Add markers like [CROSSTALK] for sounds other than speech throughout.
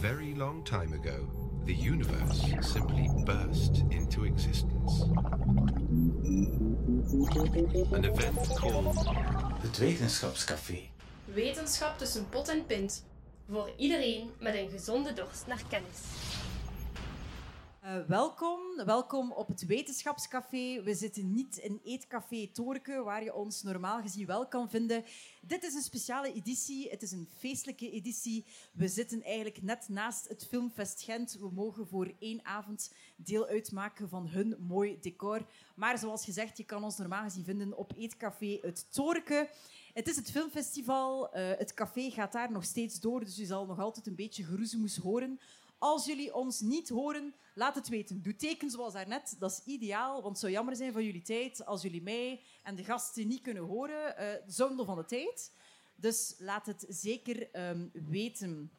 very long time ago, the universe simply burst into existence. An event called Het Wetenschapscafé. Wetenschap tussen pot en pint. Voor iedereen met een gezonde dorst naar kennis. Uh, welkom, welkom op het Wetenschapscafé. We zitten niet in Eetcafé Torke, waar je ons normaal gezien wel kan vinden. Dit is een speciale editie, het is een feestelijke editie. We zitten eigenlijk net naast het Filmfest Gent. We mogen voor één avond deel uitmaken van hun mooi decor. Maar zoals gezegd, je kan ons normaal gezien vinden op Eetcafé Het Torke. Het is het filmfestival. Uh, het café gaat daar nog steeds door, dus u zal nog altijd een beetje geroezemoes horen. Als jullie ons niet horen, laat het weten. Doe teken zoals daarnet. Dat is ideaal, want het zou jammer zijn van jullie tijd als jullie mij en de gasten niet kunnen horen. Uh, zonde van de tijd. Dus laat het zeker um, weten.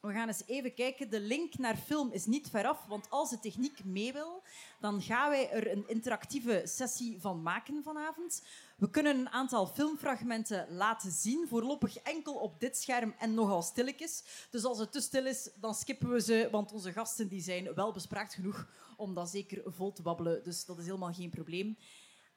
We gaan eens even kijken. De link naar film is niet veraf, want als de techniek mee wil, dan gaan wij er een interactieve sessie van maken vanavond. We kunnen een aantal filmfragmenten laten zien, voorlopig enkel op dit scherm en nogal stilletjes. Dus als het te stil is, dan skippen we ze, want onze gasten die zijn wel bespraakt genoeg om dat zeker vol te babbelen. Dus dat is helemaal geen probleem.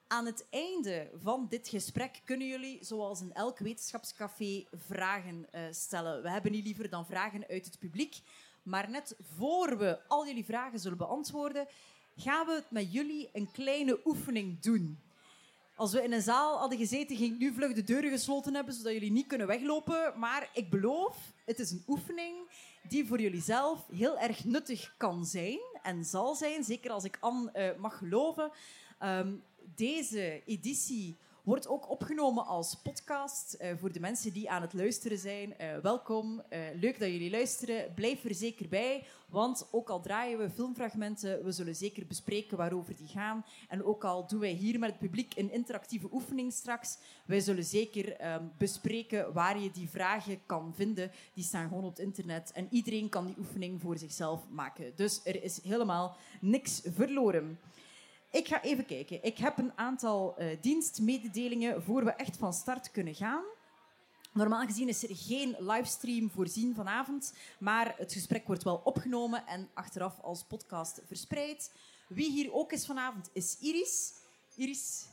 Aan het einde van dit gesprek kunnen jullie, zoals in elk wetenschapscafé, vragen uh, stellen. We hebben niet liever dan vragen uit het publiek. Maar net voor we al jullie vragen zullen beantwoorden, gaan we het met jullie een kleine oefening doen. Als we in een zaal hadden gezeten, ging ik nu vlug de deuren gesloten hebben, zodat jullie niet kunnen weglopen. Maar ik beloof, het is een oefening die voor jullie zelf heel erg nuttig kan zijn en zal zijn. Zeker als ik Anne uh, mag geloven. Um, deze editie wordt ook opgenomen als podcast uh, voor de mensen die aan het luisteren zijn. Uh, welkom, uh, leuk dat jullie luisteren. Blijf er zeker bij, want ook al draaien we filmfragmenten, we zullen zeker bespreken waarover die gaan. En ook al doen wij hier met het publiek een interactieve oefening straks, wij zullen zeker um, bespreken waar je die vragen kan vinden. Die staan gewoon op het internet en iedereen kan die oefening voor zichzelf maken. Dus er is helemaal niks verloren. Ik ga even kijken. Ik heb een aantal uh, dienstmededelingen voor we echt van start kunnen gaan. Normaal gezien is er geen livestream voorzien vanavond, maar het gesprek wordt wel opgenomen en achteraf als podcast verspreid. Wie hier ook is vanavond is Iris. Iris,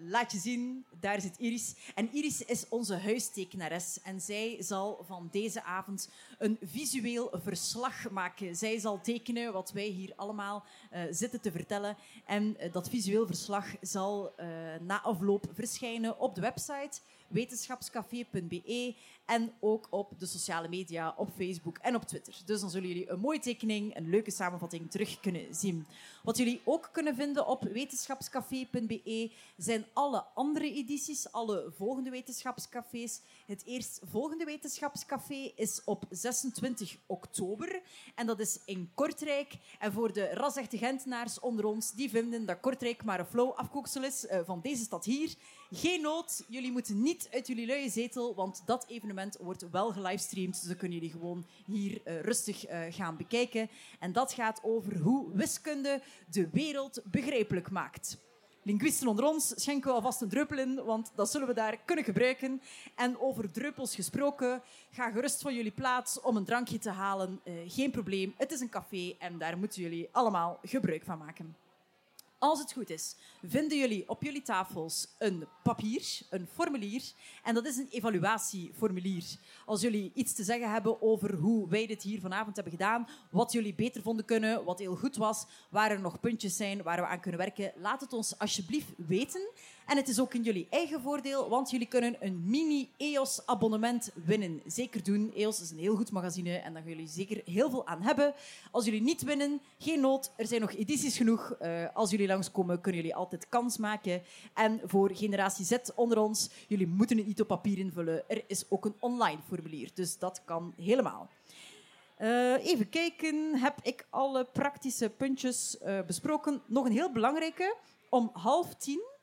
laat je zien, daar zit Iris. En Iris is onze huistekenares en zij zal van deze avond een visueel verslag maken. Zij zal tekenen wat wij hier allemaal uh, zitten te vertellen. En uh, dat visueel verslag zal uh, na afloop verschijnen op de website wetenschapscafé.be en ook op de sociale media, op Facebook en op Twitter. Dus dan zullen jullie een mooie tekening, een leuke samenvatting terug kunnen zien. Wat jullie ook kunnen vinden op wetenschapscafé.be zijn alle andere edities, alle volgende wetenschapscafés. Het eerstvolgende wetenschapscafé is op 26 oktober en dat is in Kortrijk. En voor de rasechte Gentenaars onder ons, die vinden dat Kortrijk maar een flow afkooksel is van deze stad hier. Geen nood, jullie moeten niet uit jullie luie zetel, want dat evenement wordt wel gelivestreamd. Dus dan kunnen jullie gewoon hier uh, rustig uh, gaan bekijken. En dat gaat over hoe wiskunde de wereld begrijpelijk maakt. Linguisten onder ons schenken we alvast een druppel in, want dat zullen we daar kunnen gebruiken. En over druppels gesproken, ga gerust van jullie plaats om een drankje te halen. Uh, geen probleem, het is een café en daar moeten jullie allemaal gebruik van maken. Als het goed is, vinden jullie op jullie tafels een papier, een formulier. En dat is een evaluatieformulier. Als jullie iets te zeggen hebben over hoe wij dit hier vanavond hebben gedaan, wat jullie beter vonden kunnen, wat heel goed was, waar er nog puntjes zijn waar we aan kunnen werken, laat het ons alsjeblieft weten. En het is ook in jullie eigen voordeel, want jullie kunnen een mini-EOS-abonnement winnen. Zeker doen. EOS is een heel goed magazine en daar gaan jullie zeker heel veel aan hebben. Als jullie niet winnen, geen nood. Er zijn nog edities genoeg. Uh, als jullie langskomen, kunnen jullie altijd kans maken. En voor generatie Z onder ons, jullie moeten het niet op papier invullen. Er is ook een online formulier, dus dat kan helemaal. Uh, even kijken, heb ik alle praktische puntjes uh, besproken? Nog een heel belangrijke. Om half tien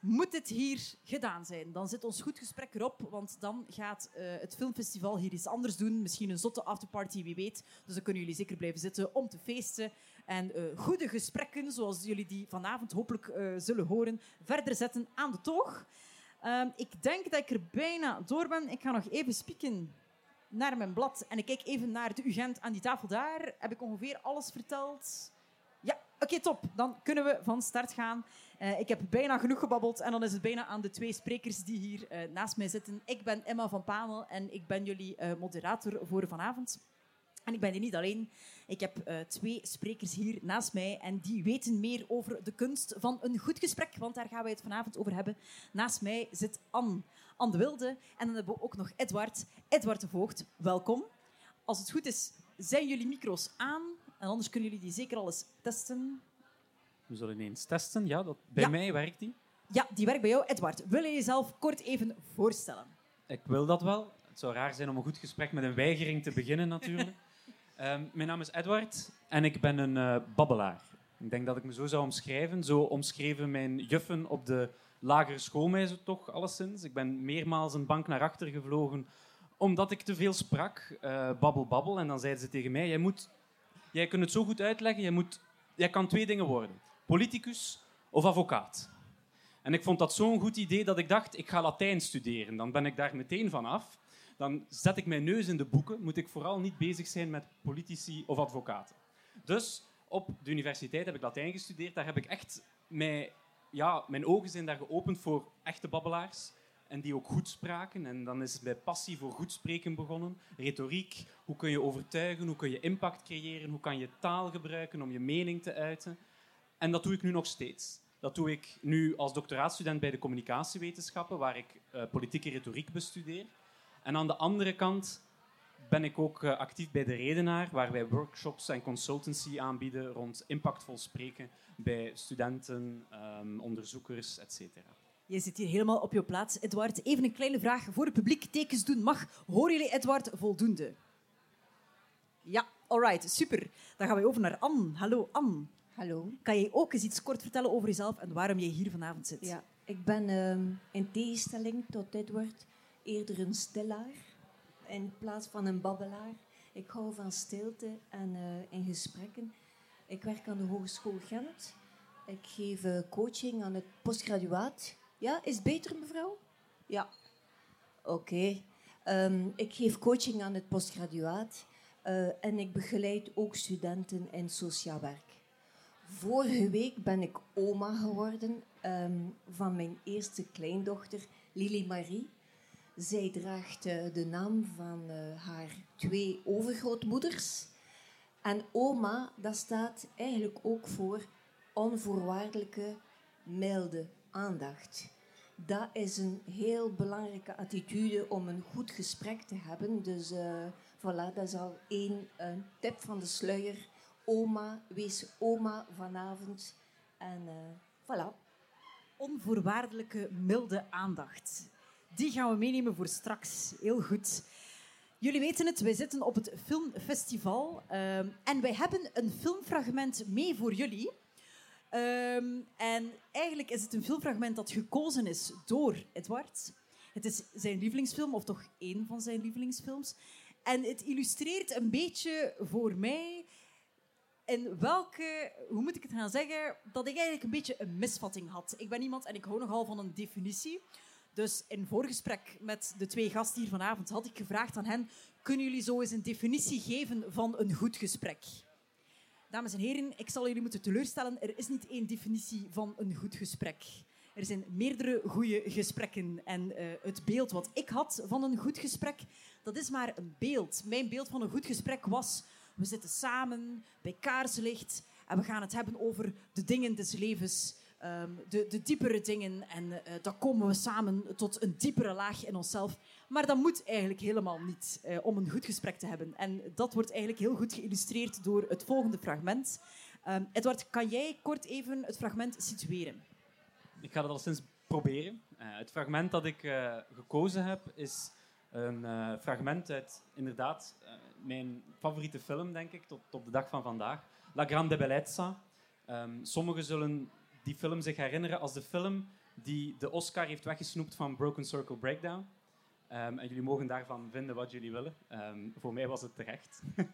moet het hier gedaan zijn. Dan zit ons goed gesprek erop, want dan gaat uh, het filmfestival hier iets anders doen. Misschien een zotte afterparty, wie weet. Dus dan kunnen jullie zeker blijven zitten om te feesten. En uh, goede gesprekken, zoals jullie die vanavond hopelijk uh, zullen horen, verder zetten aan de toog. ik denk dat ik er bijna door ben. Ik ga nog even spieken naar mijn blad en ik kijk even naar de UGent aan die tafel daar, heb ik ongeveer alles verteld. Oké, top. Dan kunnen we van start gaan. Eh, ik heb bijna genoeg gebabbeld en dan is het bijna aan de twee sprekers die hier eh, naast mij zitten. Ik ben Emma van Panel en ik ben jullie eh, moderator voor vanavond. En ik ben hier niet alleen. Ik heb twee sprekers hier naast mij en die weten meer over de kunst van een goed gesprek, want daar gaan wij het vanavond over hebben. Naast mij zit Anne, Anne de Wilde en dan hebben we ook nog Edward, Edward de Voogd. Welkom. Als het goed is, zijn jullie micro's aan en anders kunnen jullie die zeker al eens testen. We zullen eens testen. Ja, dat, bij Ja. mij werkt die. Ja, die werkt bij jou. Edward, wil je jezelf kort even voorstellen? Ik wil dat wel. Het zou raar zijn om een goed gesprek met een weigering te beginnen, natuurlijk. [LAUGHS] Ehm, mijn naam is Edward en ik ben een eh, babbelaar. Ik denk dat ik me zo zou omschrijven. Zo omschreven mijn juffen op de lagere school mij zo toch alleszins. Ik ben meermaals een bank naar achter gevlogen omdat ik te veel sprak. eh, babbel, babbel. En dan zeiden ze tegen mij, jij, moet, jij kunt het zo goed uitleggen, jij, moet, jij kan twee dingen worden. Politicus of advocaat. En ik vond dat zo'n goed idee dat ik dacht, ik ga Latijn studeren. Dan ben ik daar meteen van af. Dan zet ik mijn neus in de boeken. Moet ik vooral niet bezig zijn met politici of advocaten. Dus op de universiteit heb ik Latijn gestudeerd. Daar heb ik echt mijn, ja, mijn ogen zijn daar geopend voor echte babbelaars. En die ook goed spraken. En dan is het bij passie voor goed spreken begonnen. Retoriek, hoe kun je overtuigen, hoe kun je impact creëren, hoe kan je taal gebruiken om je mening te uiten. En dat doe ik nu nog steeds. Dat doe ik nu als doctoraatstudent bij de communicatiewetenschappen, waar ik eh, politieke retoriek bestudeer. En aan de andere kant ben ik ook eh, actief bij de Redenaar, waar wij workshops en consultancy aanbieden rond impactvol spreken bij studenten, ehm, onderzoekers, etc. Je zit hier helemaal op je plaats, Edward. Even een kleine vraag voor het publiek. Tekens doen mag. Horen jullie Edward voldoende? Ja, alright, super. Dan gaan we over naar Anne. Hallo, Anne. Hallo. Kan jij ook eens iets kort vertellen over jezelf en waarom jij hier vanavond zit? Ja, ik ben ehm, in tegenstelling tot Edward eerder een stillaar in plaats van een babbelaar. Ik hou van stilte en eh, in gesprekken. Ik werk aan de Hogeschool Gent. Ik geef eh, coaching aan het postgraduaat. Ja, is beter, mevrouw? Ja. Oké. Ehm, ik geef coaching aan het postgraduaat eh, en ik begeleid ook studenten in sociaal werk. Vorige week ben ik oma geworden ehm, van mijn eerste kleindochter, Lili Marie. Zij draagt eh, de naam van eh, haar twee overgrootmoeders. En oma, dat staat eigenlijk ook voor onvoorwaardelijke, milde aandacht. Dat is een heel belangrijke attitude om een goed gesprek te hebben. Dus eh, voilà, dat is al één eh, tip van de sluier. Oma, wees oma vanavond. En eh, voilà. Onvoorwaardelijke, milde aandacht. Die gaan we meenemen voor straks. Heel goed. Jullie weten het, wij zitten op het filmfestival ehm, en wij hebben een filmfragment mee voor jullie. Ehm, en eigenlijk is het een filmfragment dat gekozen is door Edward. Het is zijn lievelingsfilm, of toch één van zijn lievelingsfilms. En het illustreert een beetje voor mij in welke, hoe moet ik het gaan zeggen, dat ik eigenlijk een beetje een misvatting had. Ik ben iemand en ik hou nogal van een definitie. Dus in voorgesprek met de twee gasten hier vanavond had ik gevraagd aan hen: kunnen jullie zo eens een definitie geven van een goed gesprek? Dames en heren, ik zal jullie moeten teleurstellen. Er is niet één definitie van een goed gesprek. Er zijn meerdere goede gesprekken. En eh, het beeld wat ik had van een goed gesprek, dat is maar een beeld. Mijn beeld van een goed gesprek was... We zitten samen bij kaarslicht en we gaan het hebben over de dingen des levens. Ehm, de, de diepere dingen. En eh, dan komen we samen tot een diepere laag in onszelf. Maar dat moet eigenlijk helemaal niet eh, om een goed gesprek te hebben. En dat wordt eigenlijk heel goed geïllustreerd door het volgende fragment. Ehm, Edward, kan jij kort even het fragment situeren? Ik ga dat al sinds proberen. Eh, het fragment dat ik gekozen heb is een fragment uit inderdaad mijn favoriete film, denk ik, tot op de dag van vandaag. La Grande Bellezza. Ehm, sommigen zullen die film zich herinneren als de film die de Oscar heeft weggesnoept van Broken Circle Breakdown. Ehm, en jullie mogen daarvan vinden wat jullie willen. Ehm, voor mij was het terecht. [LAUGHS]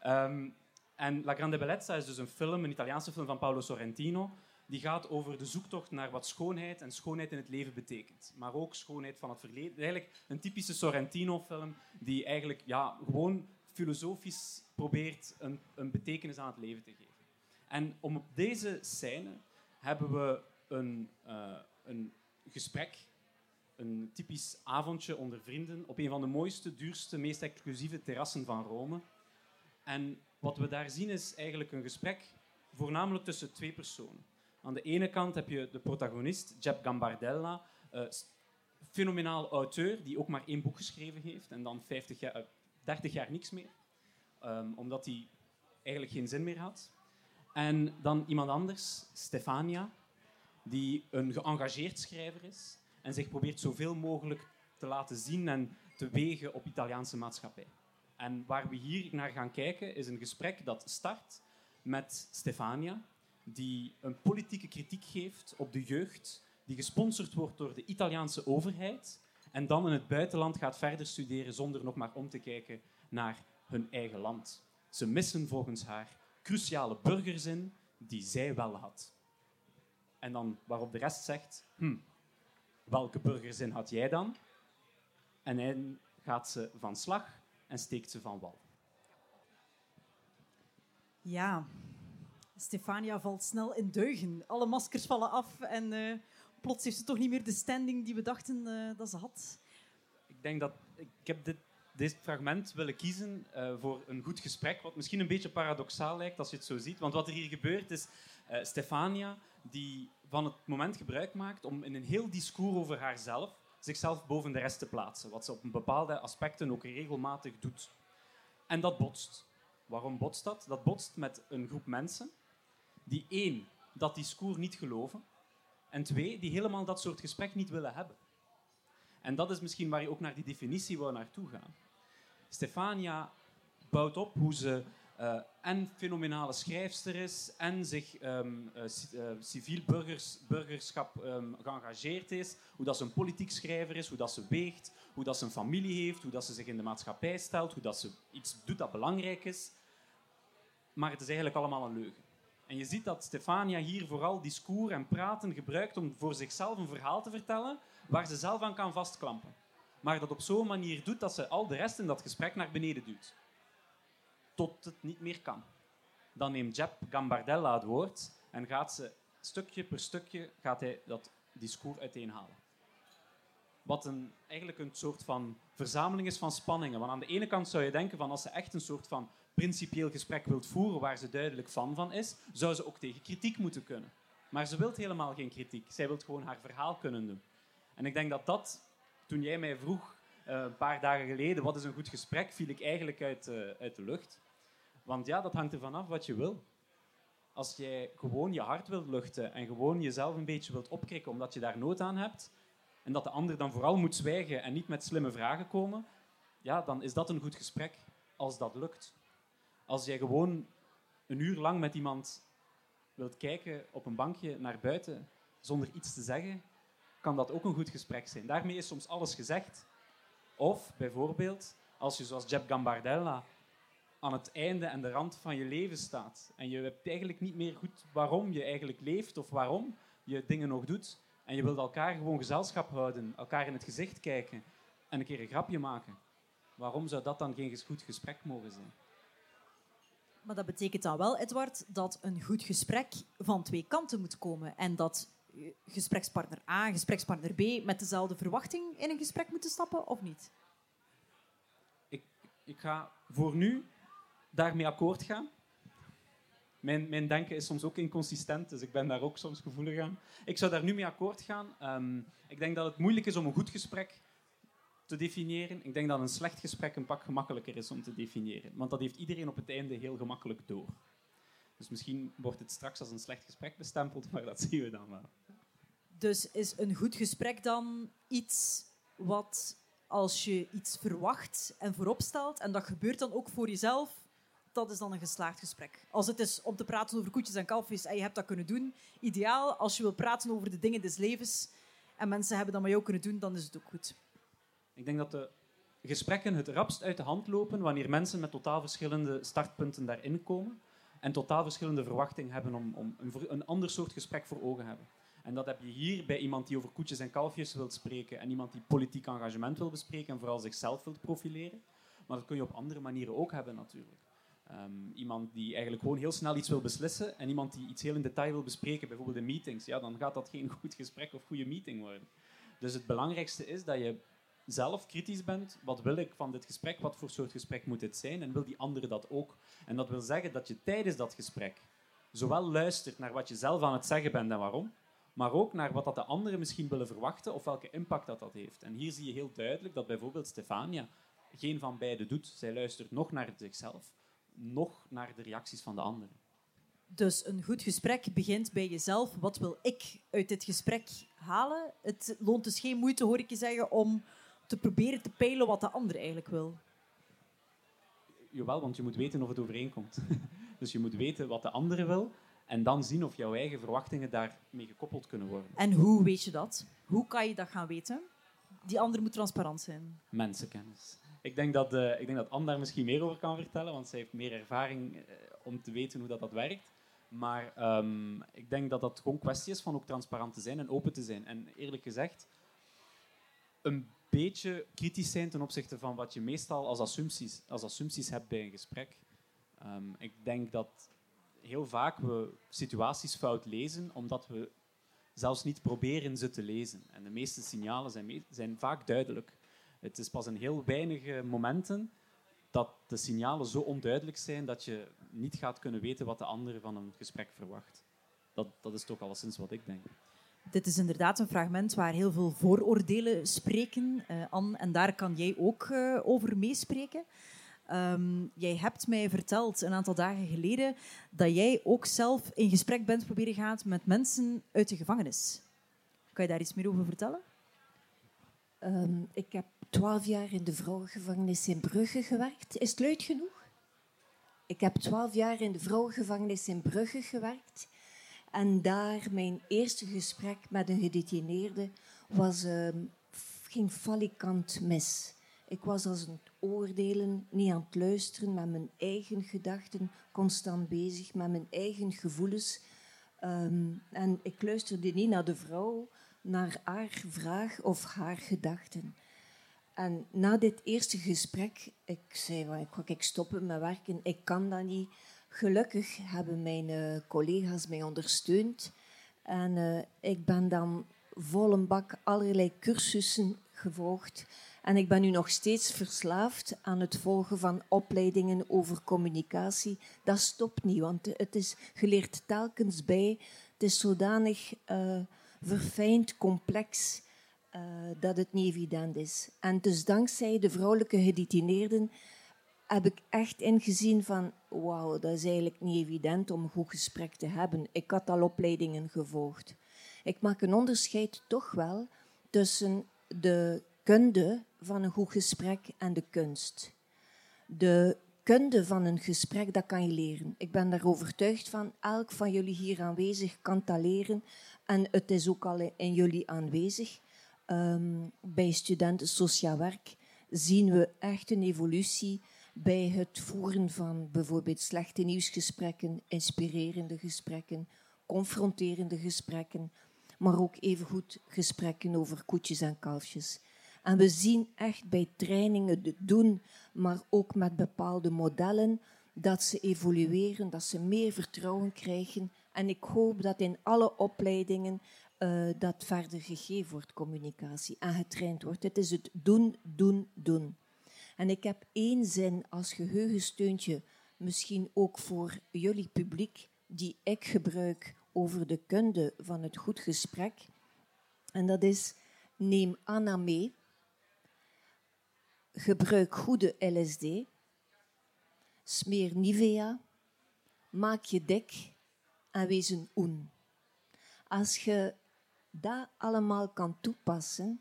Ehm, en La Grande Bellezza is dus een film, een Italiaanse film van Paolo Sorrentino, die gaat over de zoektocht naar wat schoonheid en schoonheid in het leven betekent. Maar ook schoonheid van het verleden. Eigenlijk een typische Sorrentino-film die eigenlijk ja, gewoon filosofisch probeert een, een betekenis aan het leven te geven. En om op deze scène hebben we een, uh, een gesprek, een typisch avondje onder vrienden op een van de mooiste, duurste, meest exclusieve terrassen van Rome. En wat we daar zien is eigenlijk een gesprek voornamelijk tussen twee personen. Aan de ene kant heb je de protagonist, Jeb Gambardella, uh, fenomenaal auteur die ook maar één boek geschreven heeft en dan 50 jaar, 30 jaar niks meer, um, omdat hij eigenlijk geen zin meer had. En dan iemand anders, Stefania, die een geëngageerd schrijver is en zich probeert zoveel mogelijk te laten zien en te wegen op Italiaanse maatschappij. En waar we hier naar gaan kijken is een gesprek dat start met Stefania, die een politieke kritiek geeft op de jeugd, die gesponsord wordt door de Italiaanse overheid en dan in het buitenland gaat verder studeren zonder nog maar om te kijken naar hun eigen land. Ze missen volgens haar cruciale burgerzin die zij wel had. En dan waarop de rest zegt, hm, welke burgerzin had jij dan? En dan gaat ze van slag en steekt ze van wal. Ja, Stefania valt snel in deugen. Alle maskers vallen af en uh, plots heeft ze toch niet meer de standing die we dachten uh, dat ze had. Ik denk dat ik heb dit, dit fragment willen kiezen uh, voor een goed gesprek, wat misschien een beetje paradoxaal lijkt als je het zo ziet. Want wat er hier gebeurt is Stefania die van het moment gebruik maakt om in een heel discours over haarzelf zichzelf boven de rest te plaatsen, wat ze op bepaalde aspecten ook regelmatig doet. En dat botst. Waarom botst dat? Dat botst met een groep mensen die één, dat discours niet geloven, en twee, die helemaal dat soort gesprek niet willen hebben. En dat is misschien waar je ook naar die definitie wil naartoe gaan. Stefania bouwt op hoe ze uh, en fenomenale schrijfster is en zich um, uh, civiel burgers, burgerschap um, geëngageerd is, hoe dat ze een politiek schrijver is, hoe dat ze weegt, hoe dat ze een familie heeft, hoe dat ze zich in de maatschappij stelt, hoe dat ze iets doet dat belangrijk is. Maar het is eigenlijk allemaal een leugen. En je ziet dat Stefania hier vooral discours en praten gebruikt om voor zichzelf een verhaal te vertellen waar ze zelf aan kan vastklampen. Maar dat op zo'n manier doet dat ze al de rest in dat gesprek naar beneden duwt. Tot het niet meer kan. Dan neemt Jeb Gambardella het woord en gaat ze stukje per stukje gaat hij dat discours uiteenhalen. Wat een, eigenlijk een soort van verzameling is van spanningen. Want aan de ene kant zou je denken van als ze echt een soort van principieel gesprek wilt voeren waar ze duidelijk fan van is, zou ze ook tegen kritiek moeten kunnen. Maar ze wil helemaal geen kritiek. Zij wil gewoon haar verhaal kunnen doen. En ik denk dat dat, toen jij mij vroeg, uh, een paar dagen geleden, wat is een goed gesprek, viel ik eigenlijk uit, uh, uit de lucht. Want ja, dat hangt ervan af wat je wil. Als jij gewoon je hart wilt luchten en gewoon jezelf een beetje wilt opkrikken omdat je daar nood aan hebt, en dat de ander dan vooral moet zwijgen en niet met slimme vragen komen, ja, dan is dat een goed gesprek als dat lukt. Als jij gewoon een uur lang met iemand wilt kijken op een bankje naar buiten zonder iets te zeggen, kan dat ook een goed gesprek zijn. Daarmee is soms alles gezegd. Of bijvoorbeeld, als je zoals Jeb Gambardella aan het einde en de rand van je leven staat en je hebt eigenlijk niet meer goed waarom je eigenlijk leeft of waarom je dingen nog doet en je wilt elkaar gewoon gezelschap houden, elkaar in het gezicht kijken en een keer een grapje maken. Waarom zou dat dan geen goed gesprek mogen zijn? Maar dat betekent dan wel, Edward, dat een goed gesprek van twee kanten moet komen. En dat gesprekspartner A gesprekspartner B met dezelfde verwachting in een gesprek moeten stappen, of niet? Ik, ik ga voor nu daarmee akkoord gaan. Mijn, mijn denken is soms ook inconsistent, dus ik ben daar ook soms gevoelig aan. Ik zou daar nu mee akkoord gaan. Um, ik denk dat het moeilijk is om een goed gesprek te definiëren. Ik denk dat een slecht gesprek een pak gemakkelijker is om te definiëren. Want dat heeft iedereen op het einde heel gemakkelijk door. Dus misschien wordt het straks als een slecht gesprek bestempeld, maar dat zien we dan wel. Dus is een goed gesprek dan iets wat als je iets verwacht en voorop stelt en dat gebeurt dan ook voor jezelf, dat is dan een geslaagd gesprek. Als het is om te praten over koetjes en kalfjes en je hebt dat kunnen doen, ideaal. Als je wil praten over de dingen des levens en mensen hebben dat met jou kunnen doen, dan is het ook goed. Ik denk dat de gesprekken het rapst uit de hand lopen wanneer mensen met totaal verschillende startpunten daarin komen. en totaal verschillende verwachtingen hebben om, om een ander soort gesprek voor ogen hebben. En dat heb je hier bij iemand die over koetjes en kalfjes wil spreken en iemand die politiek engagement wil bespreken en vooral zichzelf wil profileren. Maar dat kun je op andere manieren ook hebben natuurlijk. Ehm, iemand die eigenlijk gewoon heel snel iets wil beslissen en iemand die iets heel in detail wil bespreken, bijvoorbeeld in meetings, ja, dan gaat dat geen [LAUGHS] goed gesprek of goede meeting worden. Dus het belangrijkste is dat je zelf kritisch bent. Wat wil ik van dit gesprek? Wat voor soort gesprek moet dit zijn? En wil die andere dat ook? En dat wil zeggen dat je tijdens dat gesprek zowel luistert naar wat je zelf aan het zeggen bent en waarom, maar ook naar wat dat de anderen misschien willen verwachten of welke impact dat, dat heeft. En hier zie je heel duidelijk dat bijvoorbeeld Stefania geen van beide doet. Zij luistert nog naar zichzelf, nog naar de reacties van de anderen. Dus een goed gesprek begint bij jezelf. Wat wil ik uit dit gesprek halen? Het loont dus geen moeite, hoor ik je zeggen, om te proberen te peilen wat de ander eigenlijk wil. Jawel, want je moet weten of het overeenkomt. [LAUGHS] dus je moet weten wat de andere wil en dan zien of jouw eigen verwachtingen daarmee gekoppeld kunnen worden. En hoe weet je dat? Hoe kan je dat gaan weten? Die ander moet transparant zijn. Mensenkennis. Ik denk dat, eh, ik denk dat Anne daar misschien meer over kan vertellen, want zij heeft meer ervaring eh, om te weten hoe dat, dat werkt. Maar ehm, ik denk dat dat gewoon kwestie is van ook transparant te zijn en open te zijn. En eerlijk gezegd, een beetje kritisch zijn ten opzichte van wat je meestal als assumpties, als assumpties hebt bij een gesprek. Ehm, ik denk dat heel vaak we situaties fout lezen, omdat we zelfs niet proberen ze te lezen. En de meeste signalen zijn, zijn vaak duidelijk. Het is pas in heel weinige momenten dat de signalen zo onduidelijk zijn dat je niet gaat kunnen weten wat de andere van een gesprek verwacht. Dat, dat is toch alleszins wat ik denk. Dit is inderdaad een fragment waar heel veel vooroordelen spreken. eh, Anne, en daar kan jij ook eh, over meespreken. Ehm, jij hebt mij verteld een aantal dagen geleden dat jij ook zelf in gesprek bent proberen gaan met mensen uit de gevangenis. Kan je daar iets meer over vertellen? Ehm, ik heb twaalf jaar in de vrouwengevangenis in Brugge gewerkt. Is het luid genoeg? Ik heb twaalf jaar in de vrouwengevangenis in Brugge gewerkt. En daar mijn eerste gesprek met een gedetineerde was, ehm, ging falikant mis. Ik was als het oordelen, niet aan het luisteren, met mijn eigen gedachten, constant bezig met mijn eigen gevoelens. Ehm, en ik luisterde niet naar de vrouw, naar haar vraag of haar gedachten. En na dit eerste gesprek, ik zei, van, ik ga ik stoppen met werken, ik kan dat niet. Gelukkig hebben mijn eh, collega's mij ondersteund. En eh, ik ben dan vol een bak allerlei cursussen gevolgd. En ik ben nu nog steeds verslaafd aan het volgen van opleidingen over communicatie. Dat stopt niet, want het is geleerd telkens bij. Het is zodanig eh, verfijnd, complex, eh, dat het niet evident is. En dus dankzij de vrouwelijke gedetineerden heb ik echt ingezien van, wauw, dat is eigenlijk niet evident om een goed gesprek te hebben. Ik had al opleidingen gevolgd. Ik maak een onderscheid toch wel tussen de kunde van een goed gesprek en de kunst. De kunde van een gesprek, dat kan je leren. Ik ben daar overtuigd van, elk van jullie hier aanwezig kan dat leren. En het is ook al in jullie aanwezig. Ehm, bij studenten sociaal werk zien we echt een evolutie bij het voeren van bijvoorbeeld slechte nieuwsgesprekken, inspirerende gesprekken, confronterende gesprekken, maar ook evengoed gesprekken over koetjes en kalfjes. En we zien echt bij trainingen het doen, maar ook met bepaalde modellen, dat ze evolueren, dat ze meer vertrouwen krijgen. En ik hoop dat in alle opleidingen eh, dat verder gegeven wordt, communicatie, en getraind wordt. Het is het doen, doen, doen. En ik heb één zin als geheugensteuntje, misschien ook voor jullie publiek, die ik gebruik over de kunde van het goed gesprek. En dat is, neem Anna mee, gebruik goede LSD, smeer Nivea, maak je dik en wees een oen. Als je dat allemaal kan toepassen,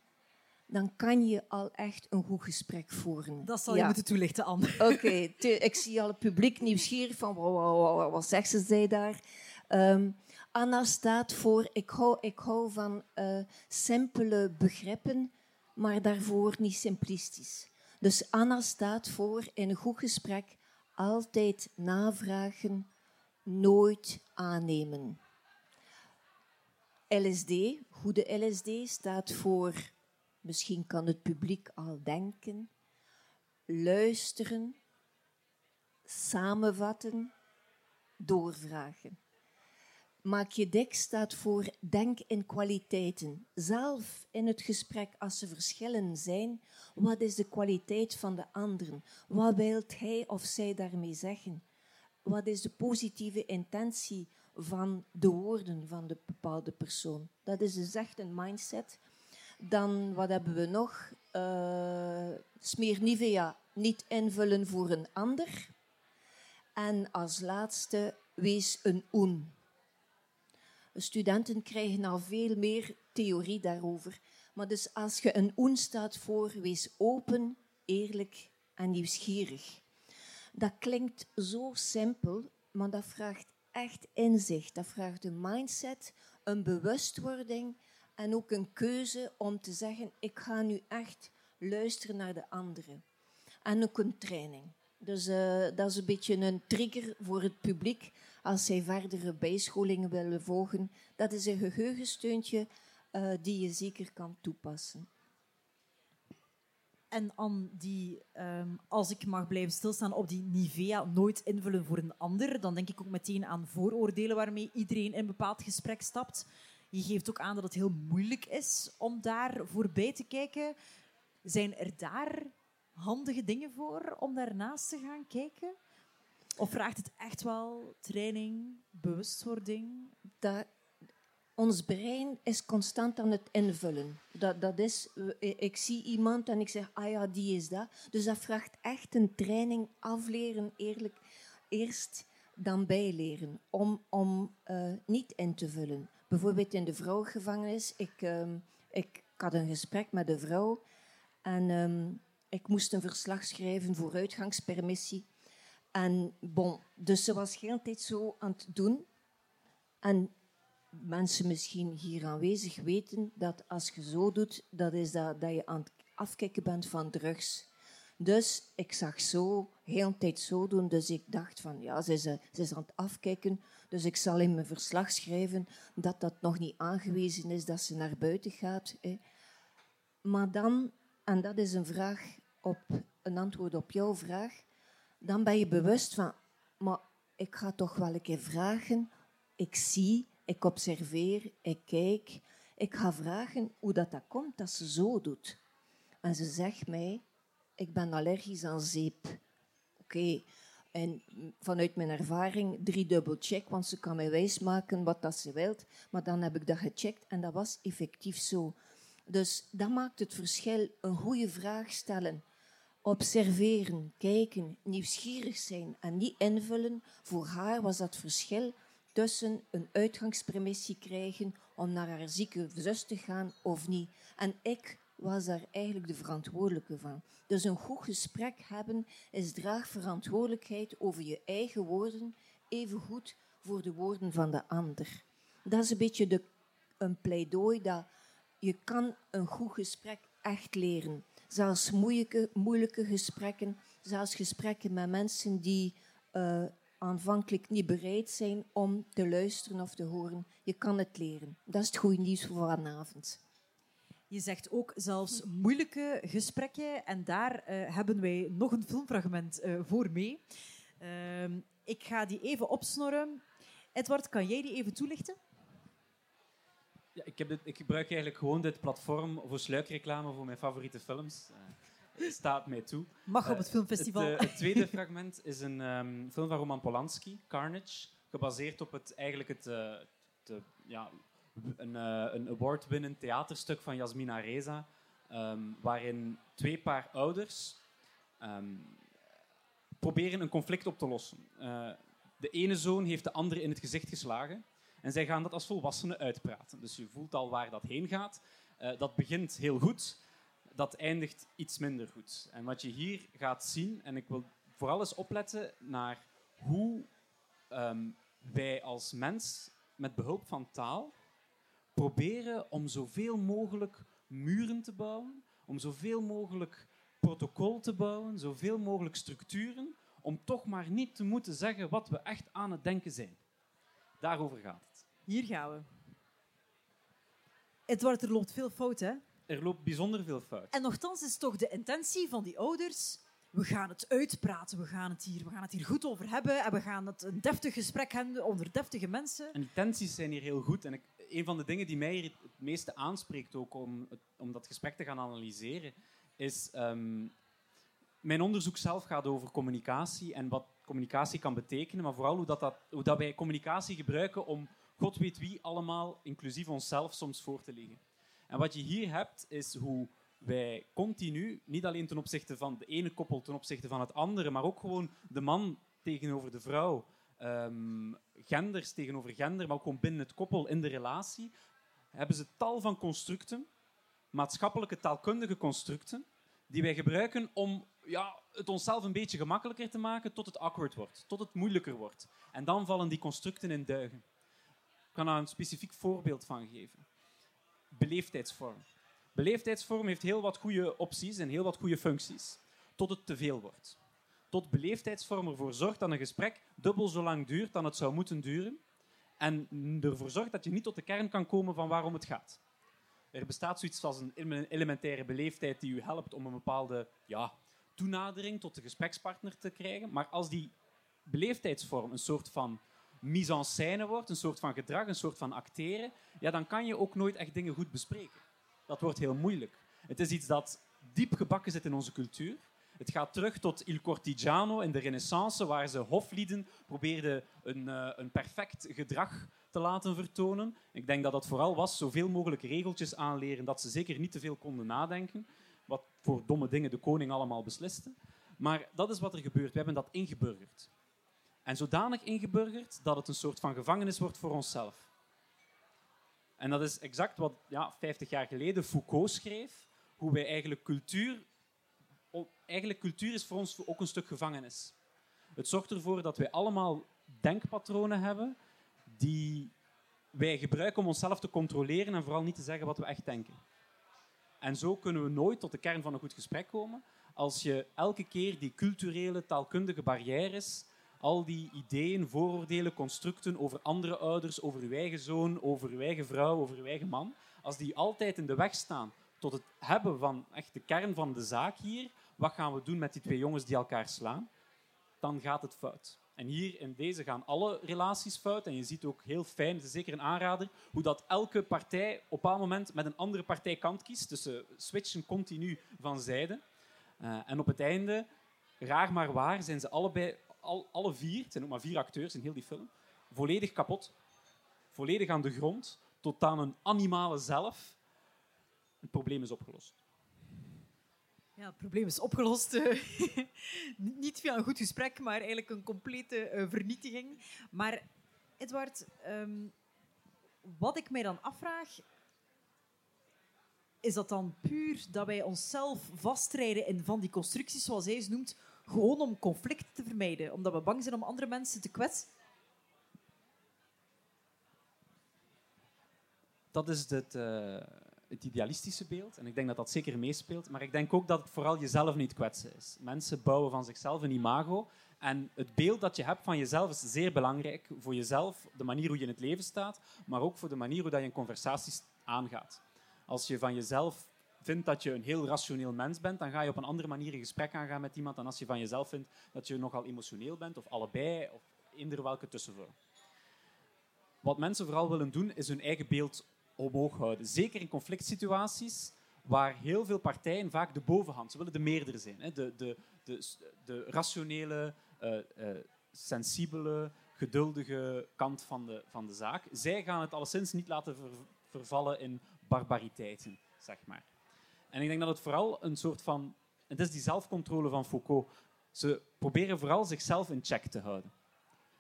dan kan je al echt een goed gesprek voeren. Dat zal je Ja. moeten toelichten, Anne. [LAUGHS] Oké, ik zie al het publiek nieuwsgierig van wa- wa- wa- wa- wat zegt ze zij daar. Ehm, Anna staat voor, ik hou, ik hou van eh, simpele begrippen, maar daarvoor niet simplistisch. Dus Anna staat voor in een goed gesprek altijd navragen, nooit aannemen. LSD, goede LSD, staat voor, misschien kan het publiek al denken, luisteren, samenvatten, doorvragen. Maak je dek staat voor denk in kwaliteiten. Zelf in het gesprek, als er verschillen zijn, wat is de kwaliteit van de anderen? Wat wil hij of zij daarmee zeggen? Wat is de positieve intentie van de woorden van de bepaalde persoon? Dat is dus echt een mindset. Dan, wat hebben we nog? Uh, smeer Nivea, niet invullen voor een ander. En als laatste, wees een oen. Studenten krijgen al veel meer theorie daarover. Maar dus als je een oen staat voor, wees open, eerlijk en nieuwsgierig. Dat klinkt zo simpel, maar dat vraagt echt inzicht. Dat vraagt een mindset, een bewustwording en ook een keuze om te zeggen: ik ga nu echt luisteren naar de anderen. En ook een training. Dus uh, dat is een beetje een trigger voor het publiek als zij verdere bijscholingen willen volgen. Dat is een geheugensteuntje uh, die je zeker kan toepassen. En aan die, um, als ik mag blijven stilstaan op die Nivea, nooit invullen voor een ander, dan denk ik ook meteen aan vooroordelen waarmee iedereen in een bepaald gesprek stapt. Je geeft ook aan dat het heel moeilijk is om daar voorbij te kijken. Zijn er daar handige dingen voor om daarnaast te gaan kijken? Of vraagt het echt wel training, bewustwording? Dat, ons brein is constant aan het invullen. Dat, dat is, ik zie iemand en ik zeg, ah ja, die is dat. Dus dat vraagt echt een training, afleren, eerlijk, eerst dan bijleren, om, om uh, niet in te vullen. Bijvoorbeeld in de vrouwengevangenis, ik, um, ik, had een gesprek met een vrouw en um, ik moest een verslag schrijven voor uitgangspermissie. En bon, dus ze was heel tijd zo aan het doen. En mensen misschien hier aanwezig weten dat als je zo doet, dat is dat, dat je aan het afkicken bent van drugs. Dus ik zag zo, heel tijd zo doen. Dus ik dacht van, ja, ze is, ze is aan het afkijken. Dus ik zal in mijn verslag schrijven dat dat nog niet aangewezen is dat ze naar buiten gaat. Hè. Maar dan, en dat is een vraag op, een antwoord op jouw vraag dan ben je bewust van, maar ik ga toch wel een keer vragen. Ik zie, ik observeer, ik kijk. Ik ga vragen hoe dat, dat komt dat ze zo doet. En ze zegt mij, ik ben allergisch aan zeep. Oké, en vanuit mijn ervaring drie dubbel check, want ze kan mij wijsmaken wat dat ze wilt. Maar dan heb ik dat gecheckt en dat was effectief zo. Dus dat maakt het verschil. Een goede vraag stellen observeren, kijken, nieuwsgierig zijn en niet invullen, voor haar was dat verschil tussen een uitgangspremissie krijgen om naar haar zieke zus te gaan of niet. En ik was daar eigenlijk de verantwoordelijke van. Dus een goed gesprek hebben is draagverantwoordelijkheid over je eigen woorden, evengoed voor de woorden van de ander. Dat is een beetje de, een pleidooi dat je kan een goed gesprek echt leren zelfs moeilijke, moeilijke gesprekken, zelfs gesprekken met mensen die uh, aanvankelijk niet bereid zijn om te luisteren of te horen. Je kan het leren. Dat is het goede nieuws voor vanavond. Je zegt ook zelfs moeilijke gesprekken en daar uh, hebben wij nog een filmfragment uh, voor mee. Ehm, ik ga die even opsnorren. Edward, kan jij die even toelichten? Ja, ik, heb dit, ik gebruik eigenlijk gewoon dit platform voor sluikreclame voor mijn favoriete films. Uh, staat mij toe. Mag op het filmfestival. Het, het tweede [LAUGHS] fragment is een um, film van Roman Polanski, Carnage, gebaseerd op het, eigenlijk het, de, ja, een, een award-winnend theaterstuk van Yasmina Reza, um, waarin twee paar ouders um, proberen een conflict op te lossen. de ene zoon heeft de andere in het gezicht geslagen. En zij gaan dat als volwassenen uitpraten. Dus je voelt al waar dat heen gaat. Uh, dat begint heel goed, dat eindigt iets minder goed. En wat je hier gaat zien, en ik wil vooral eens opletten naar hoe um, wij als mens met behulp van taal proberen om zoveel mogelijk muren te bouwen, om zoveel mogelijk protocol te bouwen, zoveel mogelijk structuren, om toch maar niet te moeten zeggen wat we echt aan het denken zijn. Daarover gaat. Hier gaan we. Edward, er loopt veel fout, hè? Er loopt bijzonder veel fout. En nogthans is toch de intentie van die ouders... We gaan het uitpraten, we gaan het, hier, we gaan het hier goed over hebben en we gaan het een deftig gesprek hebben onder deftige mensen. En tensies zijn hier heel goed. En ik, een van de dingen die mij hier het meeste aanspreekt ook om, het- om dat gesprek te gaan analyseren, is... ehm, mijn onderzoek zelf gaat over communicatie en wat communicatie kan betekenen, maar vooral hoe, dat dat, hoe dat wij communicatie gebruiken om god weet wie allemaal, inclusief onszelf, soms voor te liggen. En wat je hier hebt, is hoe wij continu, niet alleen ten opzichte van de ene koppel ten opzichte van het andere, maar ook gewoon de man tegenover de vrouw, ehm, genders tegenover gender, maar ook gewoon binnen het koppel in de relatie, hebben ze tal van constructen, maatschappelijke taalkundige constructen, die wij gebruiken om ja, het onszelf een beetje gemakkelijker te maken tot het awkward wordt, tot het moeilijker wordt. En dan vallen die constructen in duigen. Kan daar een specifiek voorbeeld van geven. Beleefdheidsvorm. Beleefdheidsvorm heeft heel wat goede opties en heel wat goede functies, tot het te veel wordt. Tot beleefdheidsvorm ervoor zorgt dat een gesprek dubbel zo lang duurt dan het zou moeten duren en ervoor zorgt dat je niet tot de kern kan komen van waarom het gaat. Er bestaat zoiets als een ele- elementaire beleefdheid die u helpt om een bepaalde ja, toenadering tot de gesprekspartner te krijgen. Maar als die beleefdheidsvorm een soort van mise en scène wordt, een soort van gedrag, een soort van acteren, ja, dan kan je ook nooit echt dingen goed bespreken. Dat wordt heel moeilijk. Het is iets dat diep gebakken zit in onze cultuur. Het gaat terug tot Il Cortigiano in de Renaissance, waar ze hoflieden probeerden een, eh, een perfect gedrag te laten vertonen. Ik denk dat dat vooral was zoveel mogelijk regeltjes aanleren, dat ze zeker niet te veel konden nadenken, wat voor domme dingen de koning allemaal besliste. Maar dat is wat er gebeurt. We hebben dat ingeburgerd. En zodanig ingeburgerd dat het een soort van gevangenis wordt voor onszelf. En dat is exact wat ja, 50 jaar geleden Foucault schreef, hoe wij eigenlijk cultuur... Eigenlijk cultuur is voor ons ook een stuk gevangenis. Het zorgt ervoor dat wij allemaal denkpatronen hebben die wij gebruiken om onszelf te controleren en vooral niet te zeggen wat we echt denken. En zo kunnen we nooit tot de kern van een goed gesprek komen als je elke keer die culturele, taalkundige barrières, al die ideeën, vooroordelen, constructen over andere ouders, over uw eigen zoon, over uw eigen vrouw, over uw eigen man, als die altijd in de weg staan tot het hebben van echt de kern van de zaak hier, wat gaan we doen met die twee jongens die elkaar slaan, dan gaat het fout. En hier in deze gaan alle relaties fout. En je ziet ook heel fijn, zeker een aanrader, hoe dat elke partij op een bepaald moment met een andere partij kant kiest. Dus ze switchen continu van zijde. Eh, en op het einde, raar maar waar, zijn ze allebei, al, alle vier, het zijn ook maar vier acteurs in heel die film, volledig kapot. Volledig aan de grond, tot aan een animale zelf. Het probleem is opgelost. Ja, het probleem is opgelost. [LAUGHS] Niet via een goed gesprek, maar eigenlijk een complete eh, vernietiging. Maar Edward, ehm, wat ik mij dan afvraag, is dat dan puur dat wij onszelf vastrijden in van die constructies, zoals hij ze noemt, gewoon om conflict te vermijden, omdat we bang zijn om andere mensen te kwetsen? dat is het, eh, het idealistische beeld. En ik denk dat dat zeker meespeelt. Maar ik denk ook dat het vooral jezelf niet kwetsen is. Mensen bouwen van zichzelf een imago. En het beeld dat je hebt van jezelf is zeer belangrijk voor jezelf, de manier hoe je in het leven staat, maar ook voor de manier hoe dat je een conversatie aangaat. Als je van jezelf vindt dat je een heel rationeel mens bent, dan ga je op een andere manier een gesprek aangaan met iemand dan als je van jezelf vindt dat je nogal emotioneel bent, of allebei, of eender welke tussenvorm. Wat mensen vooral willen doen, is hun eigen beeld omhoog houden. Zeker in conflict situaties, waar heel veel partijen vaak de bovenhand, ze willen de meerdere zijn. De, de, de, de rationele, eh, eh, sensibele, geduldige kant van de, van de zaak. Zij gaan het alleszins niet laten ver- vervallen in barbariteiten, zeg maar. En ik denk dat het vooral een soort van... Het is die zelfcontrole van Foucault. Ze proberen vooral zichzelf in check te houden.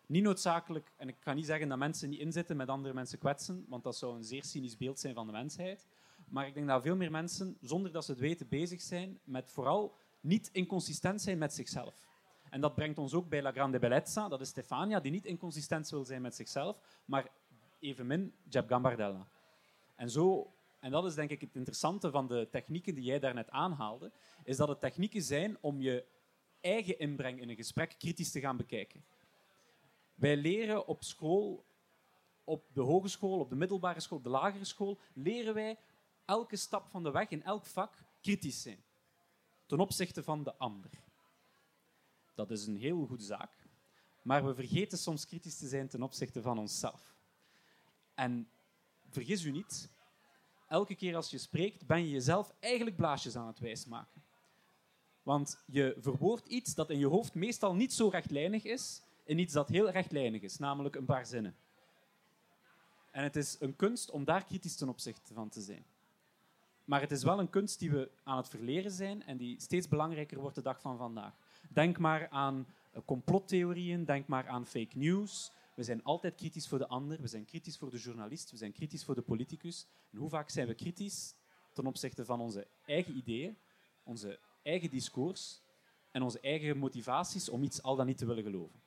Niet noodzakelijk, en ik ga niet zeggen dat mensen niet inzitten met andere mensen kwetsen, want dat zou een zeer cynisch beeld zijn van de mensheid. Maar ik denk dat veel meer mensen, zonder dat ze het weten, bezig zijn met vooral niet inconsistent zijn met zichzelf. En dat brengt ons ook bij La Grande Bellezza, dat is Stefania, die niet inconsistent wil zijn met zichzelf, maar evenmin Jeb Gambardella. En, zo, en dat is denk ik het interessante van de technieken die jij daarnet aanhaalde, is dat het technieken zijn om je eigen inbreng in een gesprek kritisch te gaan bekijken. Wij leren op school, op de hogeschool, op de middelbare school, op de lagere school, leren wij elke stap van de weg in elk vak kritisch zijn. Ten opzichte van de ander. Dat is een heel goede zaak. Maar we vergeten soms kritisch te zijn ten opzichte van onszelf. En vergis u niet, elke keer als je spreekt, ben je jezelf eigenlijk blaasjes aan het wijsmaken. Want je verwoordt iets dat in je hoofd meestal niet zo rechtlijnig is, in iets dat heel rechtlijnig is, namelijk een paar zinnen. En het is een kunst om daar kritisch ten opzichte van te zijn. Maar het is wel een kunst die we aan het verleren zijn en die steeds belangrijker wordt de dag van vandaag. Denk maar aan eh, complottheorieën, denk maar aan fake news. We zijn altijd kritisch voor de ander, we zijn kritisch voor de journalist, we zijn kritisch voor de politicus. En hoe vaak zijn we kritisch ten opzichte van onze eigen ideeën, onze eigen discours en onze eigen motivaties om iets al dan niet te willen geloven?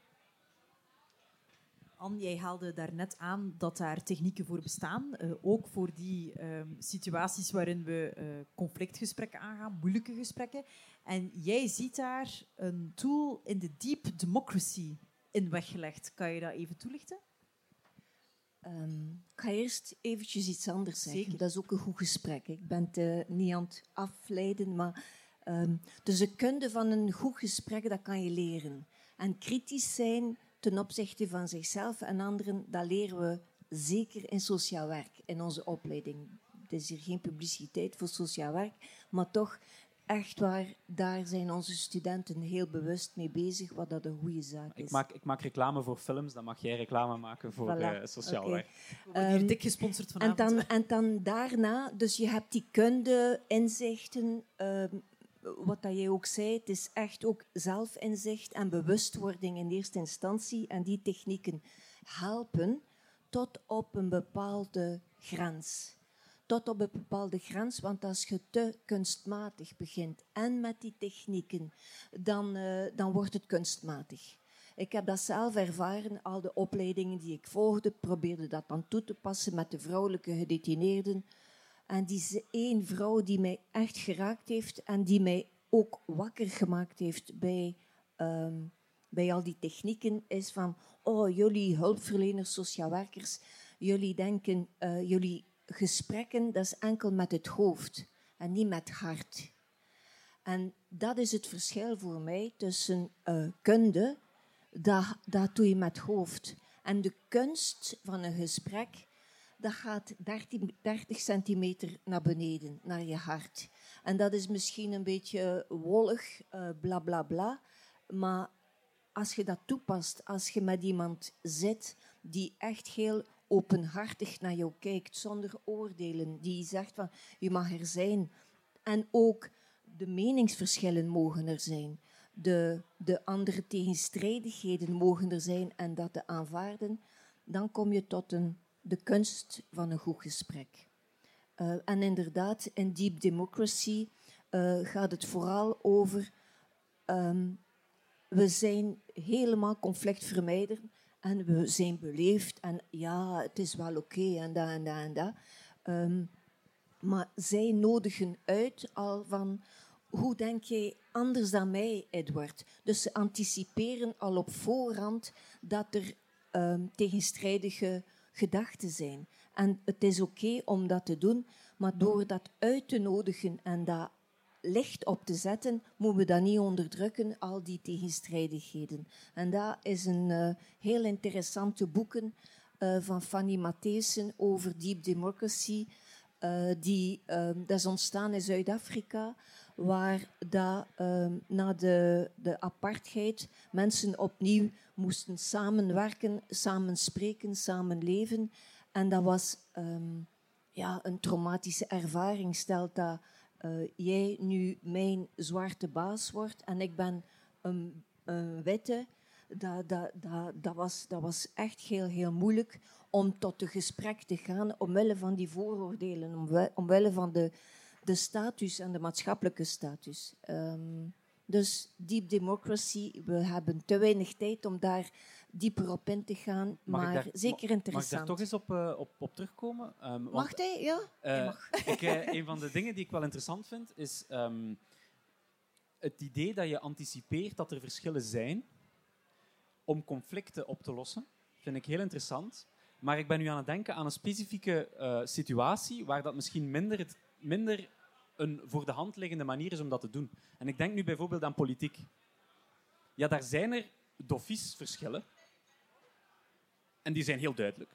Anne, jij haalde daarnet aan dat daar technieken voor bestaan. eh, ook voor die ehm, situaties waarin we eh, conflictgesprekken aangaan, moeilijke gesprekken. En jij ziet daar een tool in de deep democracy in weggelegd. Kan je dat even toelichten? Ehm, ik ga eerst eventjes iets anders zeggen. Zeker. Dat is ook een goed gesprek. Ik ben het eh, niet aan het afleiden, maar... ehm, dus de kunde van een goed gesprek, dat kan je leren. En kritisch zijn ten opzichte van zichzelf en anderen, dat leren we zeker in sociaal werk, in onze opleiding. Het is hier geen publiciteit voor sociaal werk, maar toch, echt waar, daar zijn onze studenten heel bewust mee bezig, wat dat een goede zaak is. Ik maak, ik maak reclame voor films, dan mag jij reclame maken voor Voilà, eh, sociaal oké. werk. We worden hier Ehm, dik gesponsord En dan, en dan daarna, dus je hebt die kunde, inzichten, ehm, wat dat jij ook zei, het is echt ook zelfinzicht en bewustwording in eerste instantie. En die technieken helpen tot op een bepaalde grens. Tot op een bepaalde grens, want als je te kunstmatig begint en met die technieken, dan, eh, dan wordt het kunstmatig. Ik heb dat zelf ervaren, al de opleidingen die ik volgde, probeerde dat dan toe te passen met de vrouwelijke gedetineerden. En die één vrouw die mij echt geraakt heeft en die mij ook wakker gemaakt heeft bij, ehm, bij al die technieken, is van, oh, jullie hulpverleners, sociaal werkers, jullie denken, eh, jullie gesprekken, dat is enkel met het hoofd en niet met het hart. En dat is het verschil voor mij tussen eh, kunde, dat, dat doe je met hoofd. En de kunst van een gesprek, dat gaat 30, 30 centimeter naar beneden, naar je hart. En dat is misschien een beetje wollig, eh, bla bla bla. Maar als je dat toepast, als je met iemand zit die echt heel openhartig naar jou kijkt, zonder oordelen, die zegt van je mag er zijn. En ook de meningsverschillen mogen er zijn. De, de andere tegenstrijdigheden mogen er zijn en dat te aanvaarden. Dan kom je tot een, de kunst van een goed gesprek. Eh, en inderdaad, in Deep Democracy eh, gaat het vooral over... ehm, we zijn helemaal conflictvermijder en we zijn beleefd en ja, het is wel oké en dat en dat en dat. Ehm, maar zij nodigen uit al van hoe denk jij anders dan mij, Edward? Dus ze anticiperen al op voorhand dat er ehm, tegenstrijdige gedachten zijn. En het is oké om dat te doen, maar door dat uit te nodigen en dat licht op te zetten, moeten we dat niet onderdrukken, al die tegenstrijdigheden. En dat is een eh, heel interessante boeken eh, van Fanny Matthijssen over Deep Democracy. eh, die, ehm, dat is ontstaan in Zuid-Afrika, waar dat, ehm, na de, de apartheid mensen opnieuw moesten samenwerken, samen spreken, samen leven. En dat was ehm, ja, een traumatische ervaring. Stelt dat eh, jij nu mijn zwarte baas wordt en ik ben een, een witte. Dat, dat, dat, dat, was, dat was echt heel, heel moeilijk om tot een gesprek te gaan omwille van die vooroordelen, omwille van de, de status en de maatschappelijke status. Ehm, dus deep democracy, we hebben te weinig tijd om daar dieper op in te gaan, Mag maar daar- zeker Mag ik interessant. daar toch eens op, eh, op, op terugkomen? Ehm, want, Mag hij? Ja? Hij mag. [LAUGHS] ik, eh, een van de dingen die ik wel interessant vind, is... ehm, het idee dat je anticipeert dat er verschillen zijn om conflicten op te lossen, vind ik heel interessant. Maar ik ben nu aan het denken aan een specifieke situatie waar dat misschien minder, het, minder een voor de hand liggende manier is om dat te doen. En ik denk nu bijvoorbeeld aan politiek. Ja, daar zijn er doffies verschillen. En die zijn heel duidelijk.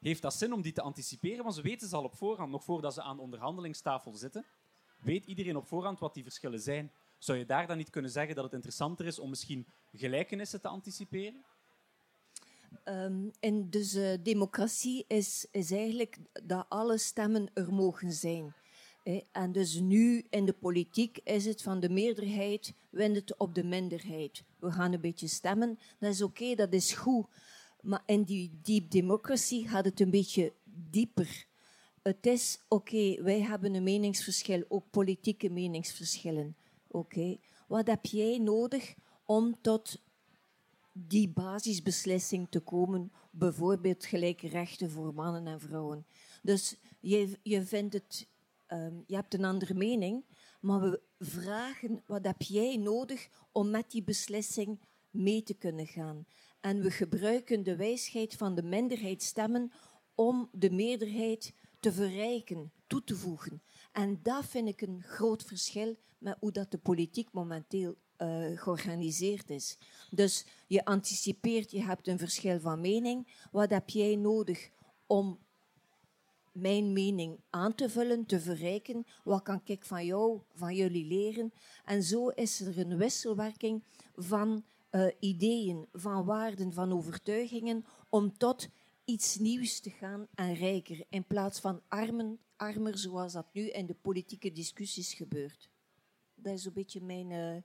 Heeft dat zin om die te anticiperen? Want ze weten ze al op voorhand, nog voordat ze aan de onderhandelingstafel zitten. Weet iedereen op voorhand wat die verschillen zijn? Zou je daar dan niet kunnen zeggen dat het interessanter is om misschien gelijkenissen te anticiperen? Ehm, en dus uh, democratie is, is eigenlijk dat alle stemmen er mogen zijn. En dus nu in de politiek is het van de meerderheid wint het op de minderheid. We gaan een beetje stemmen, dat is oké, dat is goed. Maar in die deep democracy gaat het een beetje dieper. Het is oké, wij hebben een meningsverschil, ook politieke meningsverschillen. Oké, wat heb jij nodig om tot die basisbeslissing te komen, bijvoorbeeld gelijke rechten voor mannen en vrouwen. Dus je, je vindt het, um, je hebt een andere mening, maar we vragen wat heb jij nodig om met die beslissing mee te kunnen gaan. En we gebruiken de wijsheid van de minderheid stemmen om de meerderheid te verrijken, toe te voegen. En dat vind ik een groot verschil met hoe dat de politiek momenteel uh, georganiseerd is. Dus je anticipeert, je hebt een verschil van mening. Wat heb jij nodig om mijn mening aan te vullen, te verrijken? Wat kan ik van jou, van jullie leren? En zo is er een wisselwerking van uh, ideeën, van waarden, van overtuigingen om tot iets nieuws te gaan en rijker, in plaats van armen, armer zoals dat nu in de politieke discussies gebeurt. Dat is een beetje mijn. Uh,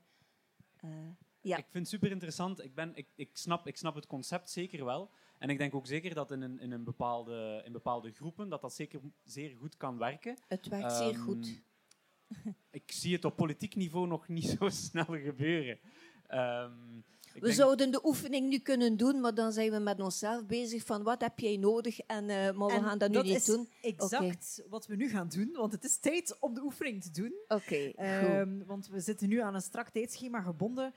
uh, ja. Ik vind het super interessant. Ik, ben, ik, ik, snap, ik snap het concept zeker wel. En ik denk ook zeker dat in, een, in, een bepaalde, in bepaalde groepen dat dat zeker zeer goed kan werken. Het werkt um, zeer ehm, goed. [LAUGHS] ik zie het op politiek niveau nog niet zo snel gebeuren. Um, we zouden de oefening nu kunnen doen, maar dan zijn we met onszelf bezig van wat heb jij nodig en, uh, maar we gaan dat nu niet doen. exact wat we nu gaan doen, want het is tijd om de oefening te doen. Oké, okay, um, Want we zitten nu aan een strak tijdschema gebonden.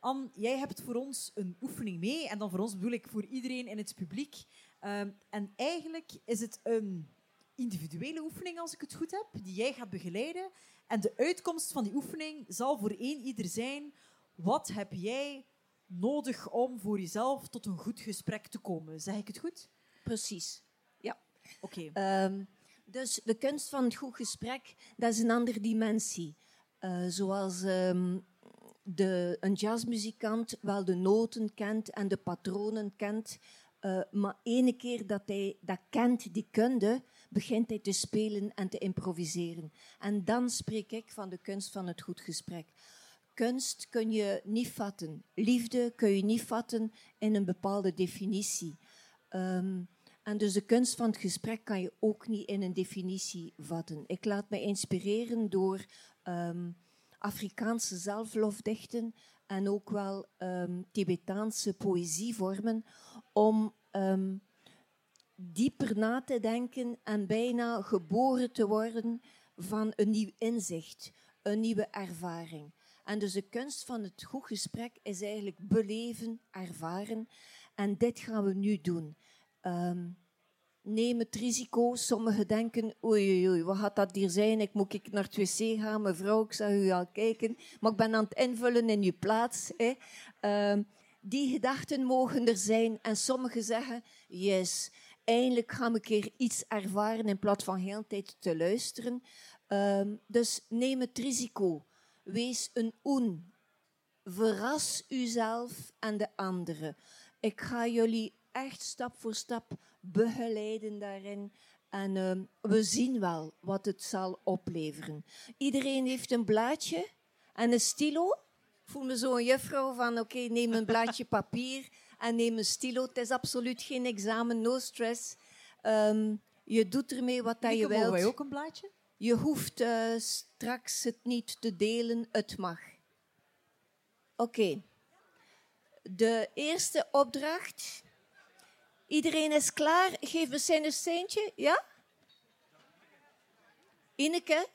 Anne, jij hebt voor ons een oefening mee. En dan voor ons bedoel ik voor iedereen in het publiek. Um, en eigenlijk is het een individuele oefening, als ik het goed heb, die jij gaat begeleiden. En de uitkomst van die oefening zal voor één ieder zijn... Wat heb jij nodig om voor jezelf tot een goed gesprek te komen. Zeg ik het goed? Precies. Ja. Oké. Okay. Um, ehm, dus de kunst van het goed gesprek, dat is een andere dimensie. Uh, zoals um, de, een jazzmuzikant wel de noten kent en de patronen kent, uh, maar ene keer dat hij dat kent, die kunde, begint hij te spelen en te improviseren. En dan spreek ik van de kunst van het goed gesprek kunst kun je niet vatten. Liefde kun je niet vatten in een bepaalde definitie. Um, en dus de kunst van het gesprek kan je ook niet in een definitie vatten. Ik laat me inspireren door um, Afrikaanse zelflofdichten en ook wel um, Tibetaanse poëzievormen om dieper na te denken en bijna geboren te worden van een nieuw inzicht, een nieuwe ervaring. En dus de kunst van het goed gesprek is eigenlijk beleven, ervaren. En dit gaan we nu doen. Um, neem het risico. Sommigen denken, oei, oei, wat gaat dat hier zijn? Ik moet ik naar het wc gaan, mevrouw, ik zag u al kijken. Maar ik ben aan het invullen in uw plaats. Hè. Um, die gedachten mogen er zijn. En sommigen zeggen, yes, eindelijk ga ik een keer iets ervaren in plaats van heel tijd te luisteren. Um, dus neem het risico. Wees een oen. Verras uzelf en de anderen. Ik ga jullie echt stap voor stap begeleiden daarin. En uh, we zien wel wat het zal opleveren. Iedereen heeft een blaadje en een stilo. Ik voel me zo een juffrouw van oké, okay, neem een blaadje [LAUGHS] papier en neem een stilo. Het is absoluut geen examen, no stress. Um, je doet ermee wat dat je wilt. Mogen wij ook een blaadje? Je hoeft uh, straks het niet te delen, het mag. Oké. Okay. De eerste opdracht. Iedereen is klaar. Geef me zijn steentje. Ja? Ineke,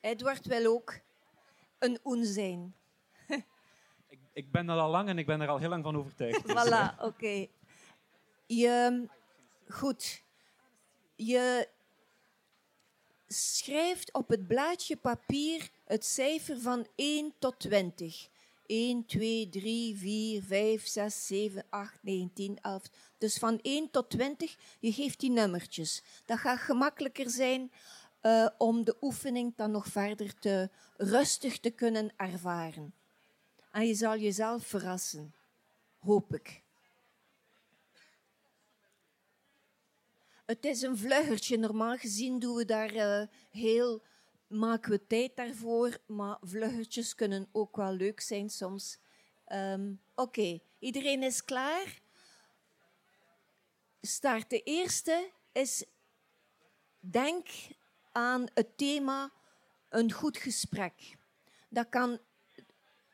Edward wil ook een oen zijn. [LAUGHS] Ik ben dat al lang en ik ben er al heel lang van overtuigd. Dus, [LAUGHS] eh, Voilà, oké. Je, goed. Je schrijft op het blaadje papier het cijfer van 1 tot 20. 1, 2, 3, 4, 5, 6, 7, 8, 9, 10, 11. Dus van 1 tot 20, je geeft die nummertjes. Dat gaat gemakkelijker zijn eh, om de oefening dan nog verder te rustig te kunnen ervaren. En je zal jezelf verrassen. Hoop ik. Het is een vluggertje. Normaal gezien doen we daar eh, heel, maken we tijd daarvoor. Maar vluggertjes kunnen ook wel leuk zijn soms. Ehm, Oké, iedereen is klaar? Start. De eerste is, denk aan het thema een goed gesprek. Dat kan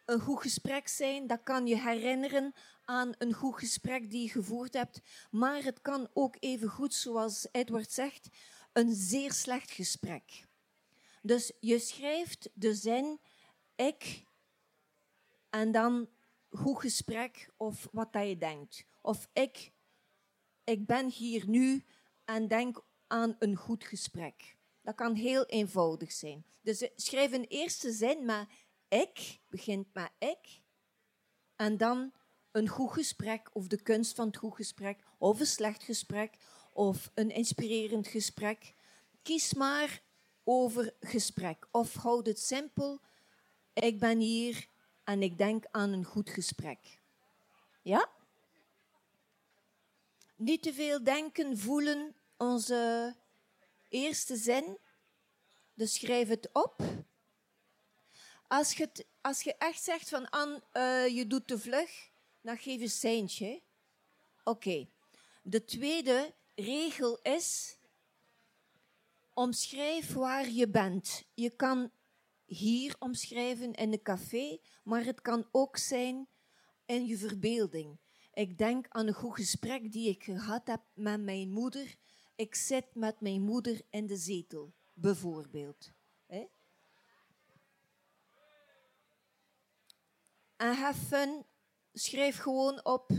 een goed gesprek zijn, dat kan je herinneren aan een goed gesprek die je gevoerd hebt, maar het kan ook even goed, zoals Edward zegt, een zeer slecht gesprek. Dus je schrijft de zin ik en dan goed gesprek of wat dat je denkt. Of ik, ik ben hier nu en denk aan een goed gesprek. Dat kan heel eenvoudig zijn. Dus schrijf een eerste zin met ik, begint met ik, en dan een goed gesprek of de kunst van het goed gesprek, of een slecht gesprek, of een inspirerend gesprek. Kies maar over gesprek of houd het simpel. Ik ben hier en ik denk aan een goed gesprek. Ja? Niet te veel denken, voelen, onze eerste zin. Dus schrijf het op. Als je, als je echt zegt van Anne, eh, je doet te vlug, dan geef een seintje. Oké. De tweede regel is, omschrijf waar je bent. Je kan hier omschrijven in een café, maar het kan ook zijn in je verbeelding. Ik denk aan een goed gesprek die ik gehad heb met mijn moeder. Ik zit met mijn moeder in de zetel, bijvoorbeeld. En have fun. Schrijf gewoon op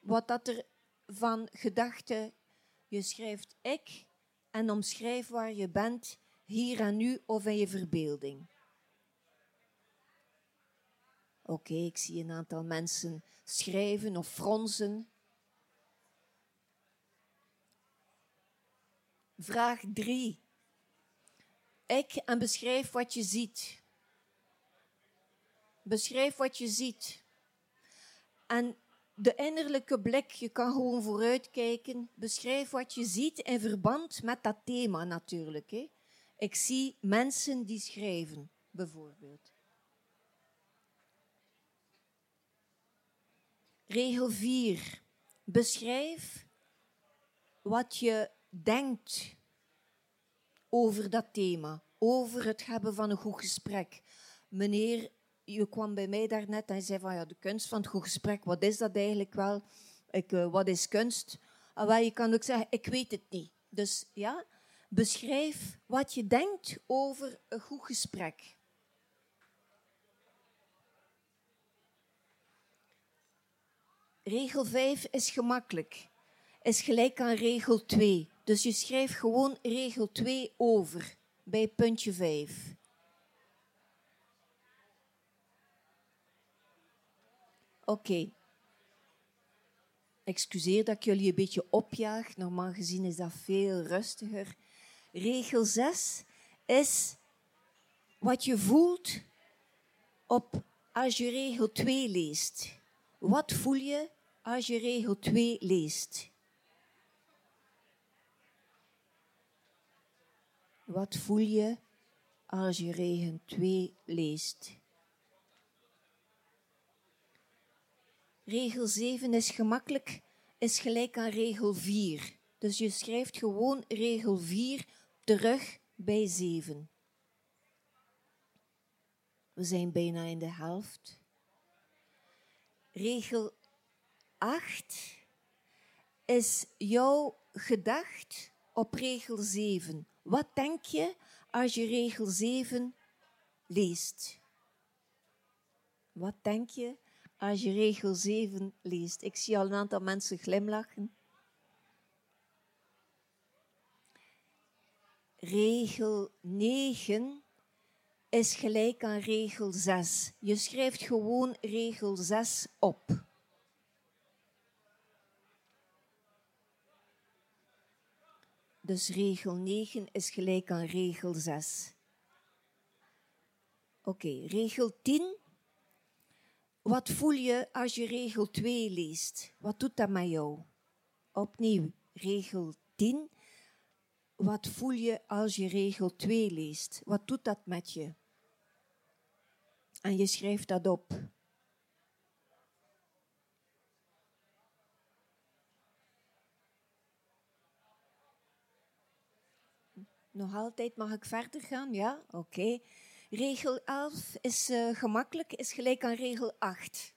wat dat er van gedachten. Je schrijft ik en omschrijf waar je bent, hier en nu of in je verbeelding. Oké, ik zie een aantal mensen schrijven of fronsen. Vraag 3. Ik en beschrijf wat je ziet. Beschrijf wat je ziet. En de innerlijke blik, je kan gewoon vooruitkijken. Beschrijf wat je ziet in verband met dat thema natuurlijk. Hè. Ik zie mensen die schrijven, bijvoorbeeld. Regel 4. Beschrijf wat je denkt over dat thema, over het hebben van een goed gesprek. Meneer, je kwam bij mij daarnet en zei van ja, de kunst van het goed gesprek, wat is dat eigenlijk wel? Ik, eh, wat is kunst? Wel, je kan ook zeggen, ik weet het niet. Dus ja, beschrijf wat je denkt over een goed gesprek. Regel 5 is gemakkelijk. Is gelijk aan regel 2. Dus je schrijft gewoon regel 2 over bij puntje 5. Oké. Excuseer dat ik jullie een beetje opjaag. Normaal gezien is dat veel rustiger. Regel 6 is wat je voelt op, als je regel 2 leest. Wat voel je als je regel 2 leest? Wat voel je als je regel 2 leest? Regel 7 is gemakkelijk, is gelijk aan regel 4. Dus je schrijft gewoon regel 4 terug bij 7. We zijn bijna in de helft. Regel 8 is jouw gedacht op regel 7. Wat denk je als je regel 7 leest? Wat denk je als je regel 7 leest? Ik zie al een aantal mensen glimlachen. Regel 9 is gelijk aan regel 6. Je schrijft gewoon regel 6 op. Dus regel 9 is gelijk aan regel 6. Oké, regel 10. Wat voel je als je regel 2 leest? Wat doet dat met jou? Opnieuw, regel 10. Wat voel je als je regel 2 leest? Wat doet dat met je? En je schrijft dat op. Nog altijd mag ik verder gaan? Ja? Oké. Regel 11 is uh, gemakkelijk, is gelijk aan regel 8.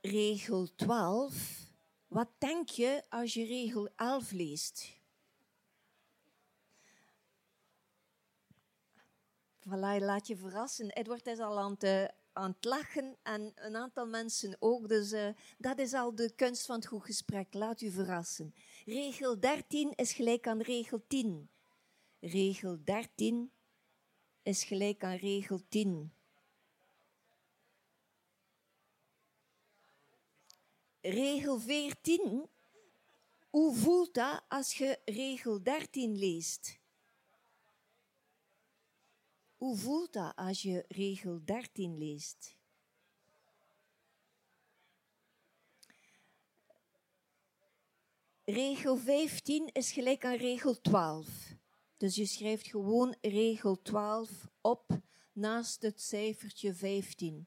Regel 12. Wat denk je als je regel 11 leest? Voilà, laat je verrassen. Edward is al aan het, uh, aan het lachen en een aantal mensen ook. Dus uh, dat is al de kunst van het goed gesprek. Laat u verrassen. Regel 13 is gelijk aan regel 10. Regel 13 is gelijk aan regel 10. Regel 14. Hoe voelt dat als je regel 13 leest? Hoe voelt dat als je regel 13 leest? Regel 15 is gelijk aan regel 12. Dus je schrijft gewoon regel 12 op naast het cijfertje 15.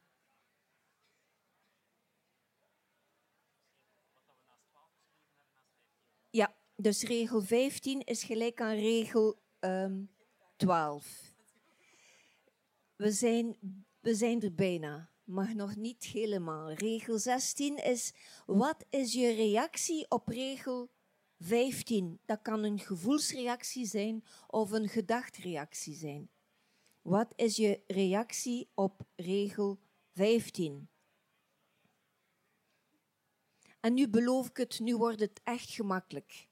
Ja, dus regel 15 is gelijk aan regel um, ehm, 12. We zijn, we zijn er bijna, maar nog niet helemaal. Regel 16 is, wat is je reactie op regel 15? Dat kan een gevoelsreactie zijn of een gedachtreactie zijn. Wat is je reactie op regel 15? En nu beloof ik het, nu wordt het echt gemakkelijk.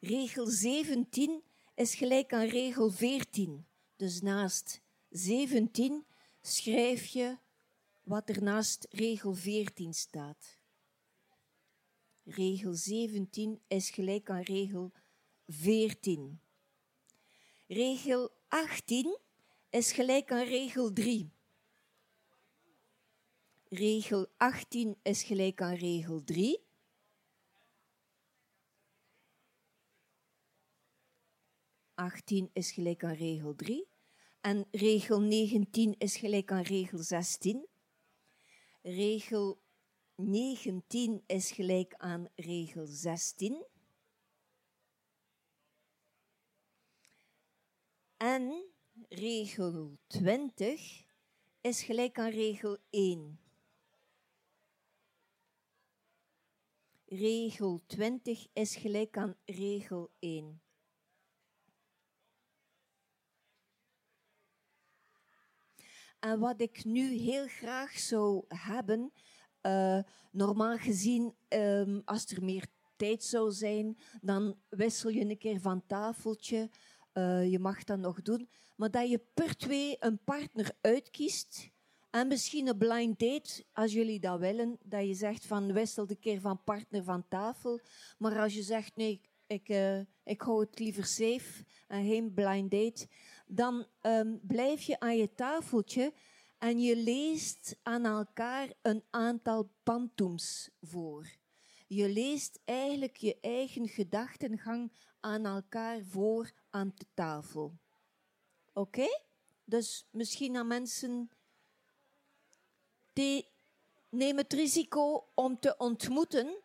Regel 17 is gelijk aan regel 14. Dus naast 17 schrijf je wat er naast regel 14 staat. Regel 17 is gelijk aan regel 14. Regel 18 is gelijk aan regel 3. Regel 18 is gelijk aan regel 3. Achttien is gelijk aan regel 3. En regel 19 is gelijk aan regel 16. Regel 19 is gelijk aan regel 16. En regel 20 is gelijk aan regel 1. Regel 20 is gelijk aan regel 1. En wat ik nu heel graag zou hebben, uh, normaal gezien, um, als er meer tijd zou zijn, dan wissel je een keer van tafeltje. Uh, je mag dat nog doen. Maar dat je per twee een partner uitkiest. En misschien een blind date, als jullie dat willen. Dat je zegt van wissel een keer van partner van tafel. Maar als je zegt nee, ik, uh, ik hou het liever safe en geen blind date dan um, blijf je aan je tafeltje en je leest aan elkaar een aantal pantoums voor. Je leest eigenlijk je eigen gedachtengang aan elkaar voor aan de tafel. Oké? Dus misschien aan mensen die nemen het risico om te ontmoeten,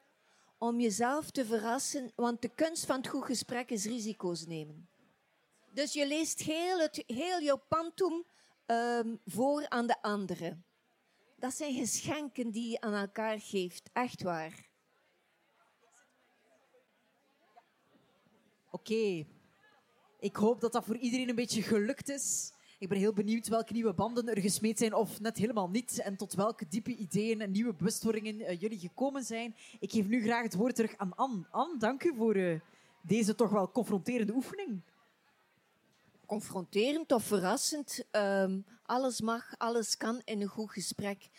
om jezelf te verrassen, want de kunst van het goed gesprek is risico's nemen. Dus je leest heel, het, heel um, voor aan de anderen. Dat zijn geschenken die je aan elkaar geeft, echt waar. Oké. Ik hoop dat dat voor iedereen een beetje gelukt is. Ik ben heel benieuwd welke nieuwe banden er gesmeed zijn of net helemaal niet. En tot welke diepe ideeën en nieuwe bewustwordingen eh, jullie gekomen zijn. Ik geef nu graag het woord terug aan Anne. Anne, dank u voor eh, deze toch wel confronterende oefening. Confronterend of verrassend. Ehm, alles mag, alles kan in een goed gesprek.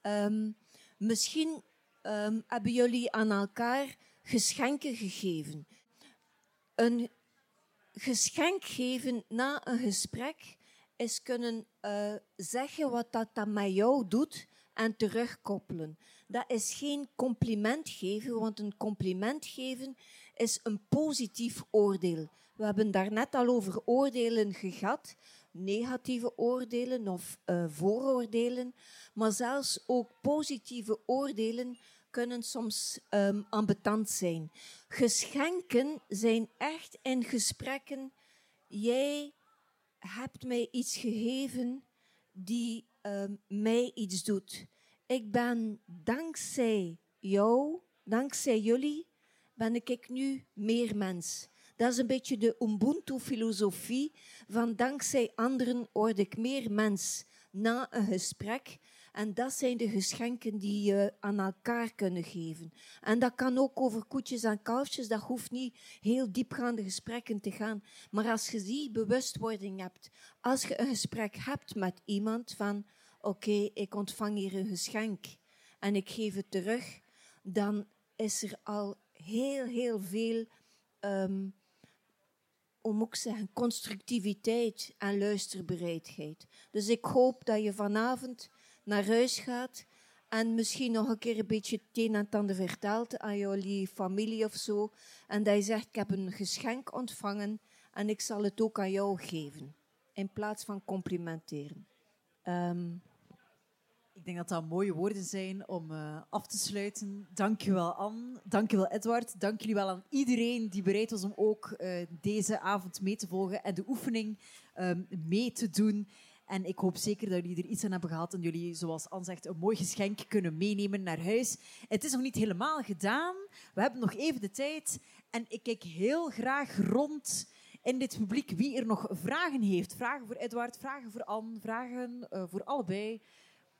Ehm, misschien ehm, hebben jullie aan elkaar geschenken gegeven. Een geschenk geven na een gesprek is kunnen eh, zeggen wat dat, dat met jou doet en terugkoppelen. Dat is geen compliment geven, want een compliment geven is een positief oordeel. We hebben daarnet al over oordelen gehad, negatieve oordelen of eh, vooroordelen, maar zelfs ook positieve oordelen kunnen soms um, ambetant zijn. Geschenken zijn echt in gesprekken. Jij hebt mij iets gegeven die um, mij iets doet. Ik ben dankzij jou, dankzij jullie, ben ik nu meer mens. Dat is een beetje de Ubuntu-filosofie van dankzij anderen word ik meer mens na een gesprek. En dat zijn de geschenken die je aan elkaar kunnen geven. En dat kan ook over koetjes en kalfjes. Dat hoeft niet heel diepgaande gesprekken te gaan. Maar als je die bewustwording hebt, als je een gesprek hebt met iemand van oké, ik ontvang hier een geschenk en ik geef het terug, dan is er al heel, heel veel, um, moet ik zeggen, constructiviteit en luisterbereidheid. Dus ik hoop dat je vanavond naar huis gaat en misschien nog een keer een beetje het een en het ander vertelt aan jullie familie of zo. En dat je zegt, ik heb een geschenk ontvangen en ik zal het ook aan jou geven. In plaats van complimenteren. Ik denk dat dat mooie woorden zijn om uh, af te sluiten. Dank je wel, Anne. Dank je wel, Edward. Dank jullie wel aan iedereen die bereid was om ook uh, deze avond mee te volgen en de oefening um, mee te doen. En ik hoop zeker dat jullie er iets aan hebben gehad en jullie, zoals Anne zegt, een mooi geschenk kunnen meenemen naar huis. Het is nog niet helemaal gedaan. We hebben nog even de tijd. En ik kijk heel graag rond in dit publiek wie er nog vragen heeft. Vragen voor Edward, vragen voor Anne, vragen uh, voor allebei.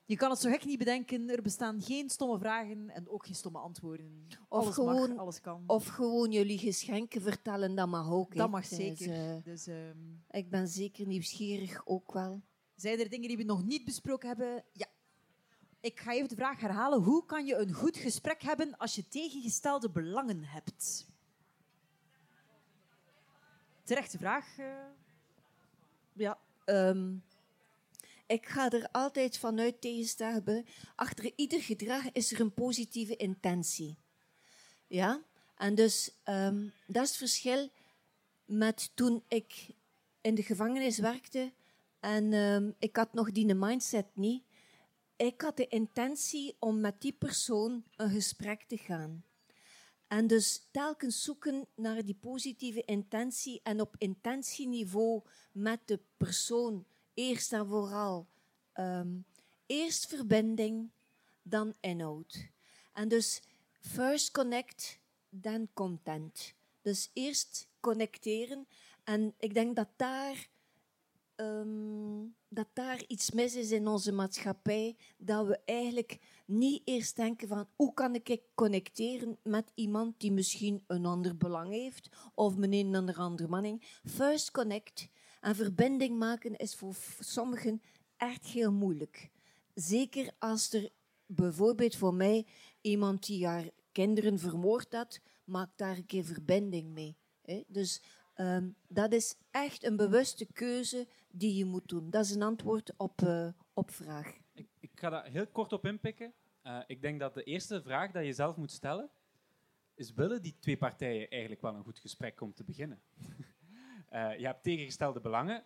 Je kan het zo gek niet bedenken. Er bestaan geen stomme vragen en ook geen stomme antwoorden. Of alles gewoon, mag, alles kan. Of gewoon jullie geschenken vertellen, dat mag ook. Dat mag Dus, zeker. eh, Dus, um, ik ben zeker nieuwsgierig ook wel. zijn er dingen die we nog niet besproken hebben? Ja. Ik ga even de vraag herhalen. Hoe kan je een goed gesprek hebben als je tegengestelde belangen hebt? Terechte vraag. Uh... Ja. Um, ik ga er altijd vanuit tegenstaan. Achter ieder gedrag is er een positieve intentie. Ja? En dus um, dat is het verschil met toen ik in de gevangenis werkte en um, ik had nog die mindset niet. Ik had de intentie om met die persoon een gesprek te gaan. En dus telkens zoeken naar die positieve intentie en op intentieniveau met de persoon eerst en vooral um, eerst verbinding, dan inhoud. En dus first connect, dan content. Dus eerst connecteren. En ik denk dat daar, um, dat daar iets mis is in onze maatschappij. Dat we eigenlijk niet eerst denken van hoe kan ik connecteren met iemand die misschien een ander belang heeft of met een andere manning. First connect. En verbinding maken is voor sommigen echt heel moeilijk. Zeker als er bijvoorbeeld voor mij iemand die haar kinderen vermoord had, maakt daar een keer verbinding mee. Dus um, dat is echt een bewuste keuze die je moet doen. Dat is een antwoord op, uh, op vraag. Ik, ik, ga daar heel kort op inpikken. Uh, ik denk dat de eerste vraag dat je zelf moet stellen is: willen die twee partijen eigenlijk wel een goed gesprek om te beginnen? Uh, je hebt tegengestelde belangen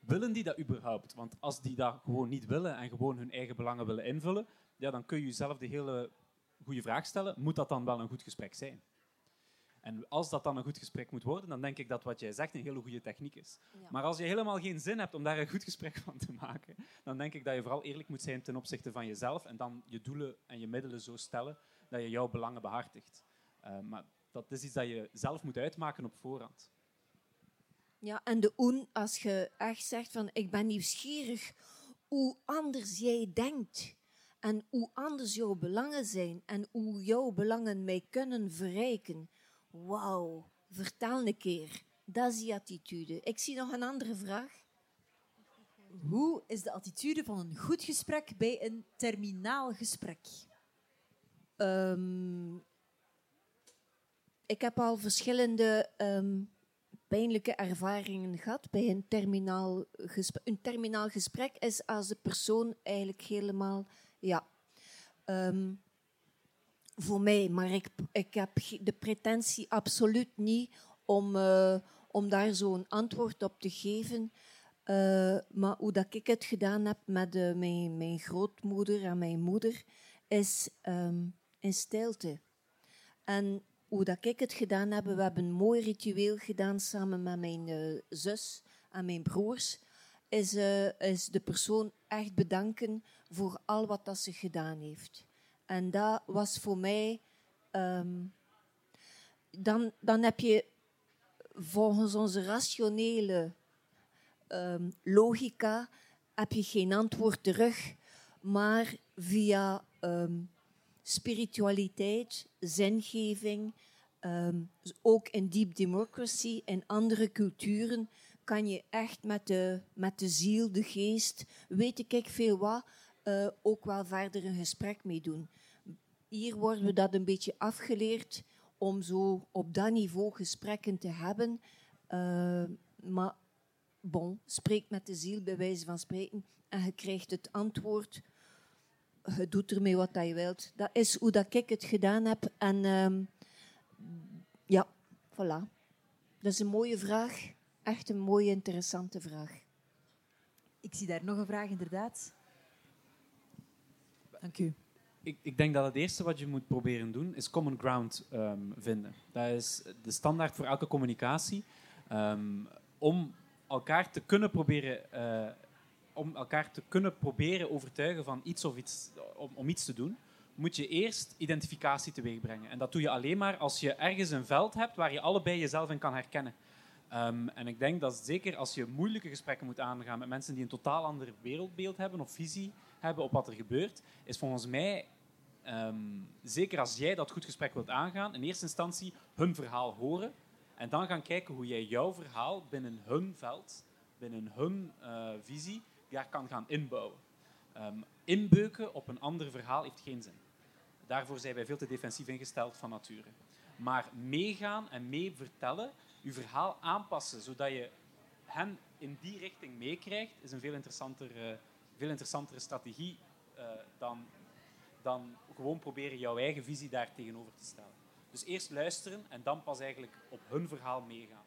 willen die dat überhaupt? Want als die dat gewoon niet willen en gewoon hun eigen belangen willen invullen, ja, dan kun je jezelf de hele goede vraag stellen, moet dat dan wel een goed gesprek zijn? En als dat dan een goed gesprek moet worden, dan denk ik dat wat jij zegt een hele goede techniek is. Ja. Maar als je helemaal geen zin hebt om daar een goed gesprek [LAUGHS] van te maken, dan denk ik dat je vooral eerlijk moet zijn ten opzichte van jezelf en dan je doelen en je middelen zo stellen dat je jouw belangen behartigt. Uh, maar dat is iets dat je zelf moet uitmaken op voorhand. Ja, en de oen, als je echt zegt van ik ben nieuwsgierig hoe anders jij denkt en hoe anders jouw belangen zijn en hoe jouw belangen mij kunnen verrijken. Wauw, vertel een keer. Dat is die attitude. Ik zie nog een andere vraag. Hoe is de attitude van een goed gesprek bij een terminaal gesprek? Ehm, ik heb al verschillende ehm, pijnlijke ervaringen gehad bij een terminaal gesprek. Een terminaal gesprek is als de persoon eigenlijk helemaal, ja, ehm, voor mij, maar ik, ik heb de pretentie absoluut niet om, eh, om daar zo'n antwoord op te geven. Eh, maar hoe dat ik het gedaan heb met eh, mijn, mijn grootmoeder en mijn moeder, is ehm, in stilte. En hoe dat ik het gedaan heb, we hebben een mooi ritueel gedaan samen met mijn eh, zus en mijn broers, is, eh, is de persoon echt bedanken voor al wat dat ze gedaan heeft. En dat was voor mij... ehm, dan, dan heb je volgens onze rationele ehm, logica heb je geen antwoord terug, maar via ehm, spiritualiteit, zingeving, ehm, ook in deep democracy en andere culturen kan je echt met de, met de ziel, de geest, weet ik ik veel wat, eh, ook wel verder een gesprek mee doen. Hier worden we dat een beetje afgeleerd om zo op dat niveau gesprekken te hebben. Eh, maar bon, spreek met de ziel bij wijze van spreken en je krijgt het antwoord. Je doet ermee wat dat je wilt. Dat is hoe dat ik het gedaan heb. En ehm, ja, voilà. Dat is een mooie vraag. Echt een mooie, interessante vraag. Ik zie daar nog een vraag, inderdaad. Dank u. Ik, ik denk dat het eerste wat je moet proberen doen, is common ground ehm, vinden. Dat is de standaard voor elke communicatie. Ehm, om elkaar te kunnen proberen... eh, om elkaar te kunnen proberen overtuigen van iets of iets, om, om iets te doen, moet je eerst identificatie teweeg brengen. En dat doe je alleen maar als je ergens een veld hebt waar je allebei jezelf in kan herkennen. Ehm, en ik denk dat zeker als je moeilijke gesprekken moet aangaan met mensen die een totaal ander wereldbeeld hebben of visie hebben op wat er gebeurt, is volgens mij, ehm, zeker als jij dat goed gesprek wilt aangaan, in eerste instantie hun verhaal horen en dan gaan kijken hoe jij jouw verhaal binnen hun veld, binnen hun eh, visie, daar kan gaan inbouwen. Ehm, inbeuken op een ander verhaal heeft geen zin. Daarvoor zijn wij veel te defensief ingesteld van nature. Maar meegaan en mee vertellen, je verhaal aanpassen, zodat je hen in die richting meekrijgt, is een veel, interessanter, eh, veel interessantere strategie eh, dan, dan gewoon proberen jouw eigen visie daar tegenover te stellen. Dus eerst luisteren en dan pas eigenlijk op hun verhaal meegaan.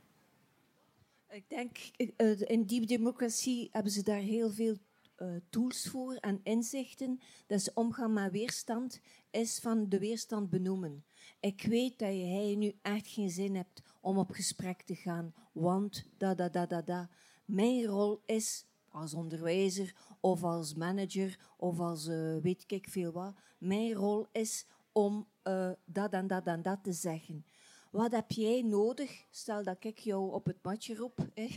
Ik denk, eh, in Deep Democracy hebben ze daar heel veel eh, tools voor en inzichten. Dus omgaan met weerstand is van de weerstand benoemen. Ik weet dat jij nu echt geen zin hebt om op gesprek te gaan, want da da da da da. Mijn rol is als onderwijzer of als manager of als eh, weet ik veel wat. Mijn rol is om eh, dat en dat en dat te zeggen. Wat heb jij nodig? Stel dat ik jou op het matje roep. hè.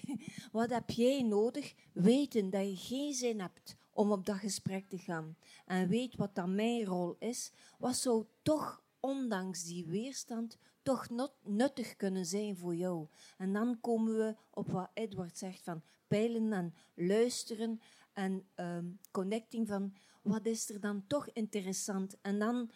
Wat heb jij nodig? Weten dat je geen zin hebt om op dat gesprek te gaan. En weet wat dan mijn rol is. Wat zou toch, ondanks die weerstand, toch not- nuttig kunnen zijn voor jou? En dan komen we op wat Edward zegt van peilen en luisteren en ehm, connecting van wat is er dan toch interessant? En dan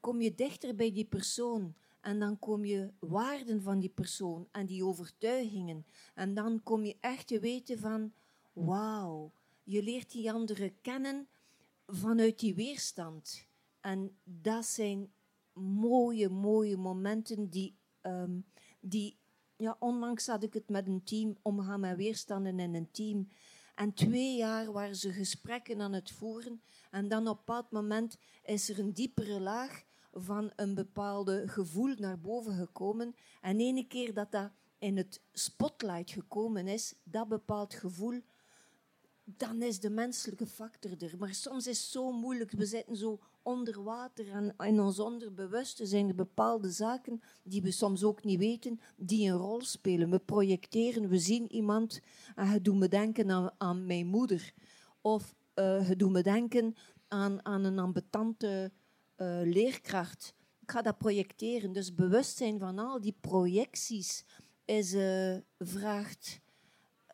kom je dichter bij die persoon. En dan kom je waarden van die persoon en die overtuigingen. En dan kom je echt te weten van, wauw, je leert die anderen kennen vanuit die weerstand. En dat zijn mooie, mooie momenten die, ehm, die ja, onlangs had ik het met een team, omgaan met weerstanden in een team. En twee jaar waren ze gesprekken aan het voeren. En dan op een bepaald moment is er een diepere laag van een bepaalde gevoel naar boven gekomen. En ene keer dat dat in het spotlight gekomen is, dat bepaald gevoel, dan is de menselijke factor er. Maar soms is het zo moeilijk. We zitten zo onder water en in ons onderbewuste zijn er bepaalde zaken die we soms ook niet weten, die een rol spelen. We projecteren, we zien iemand en het doet me denken aan, mijn moeder. Of uh, het doet me denken aan, aan een ambetante uh, leerkracht. Ik ga dat projecteren. Dus bewustzijn van al die projecties is, uh, vraagt,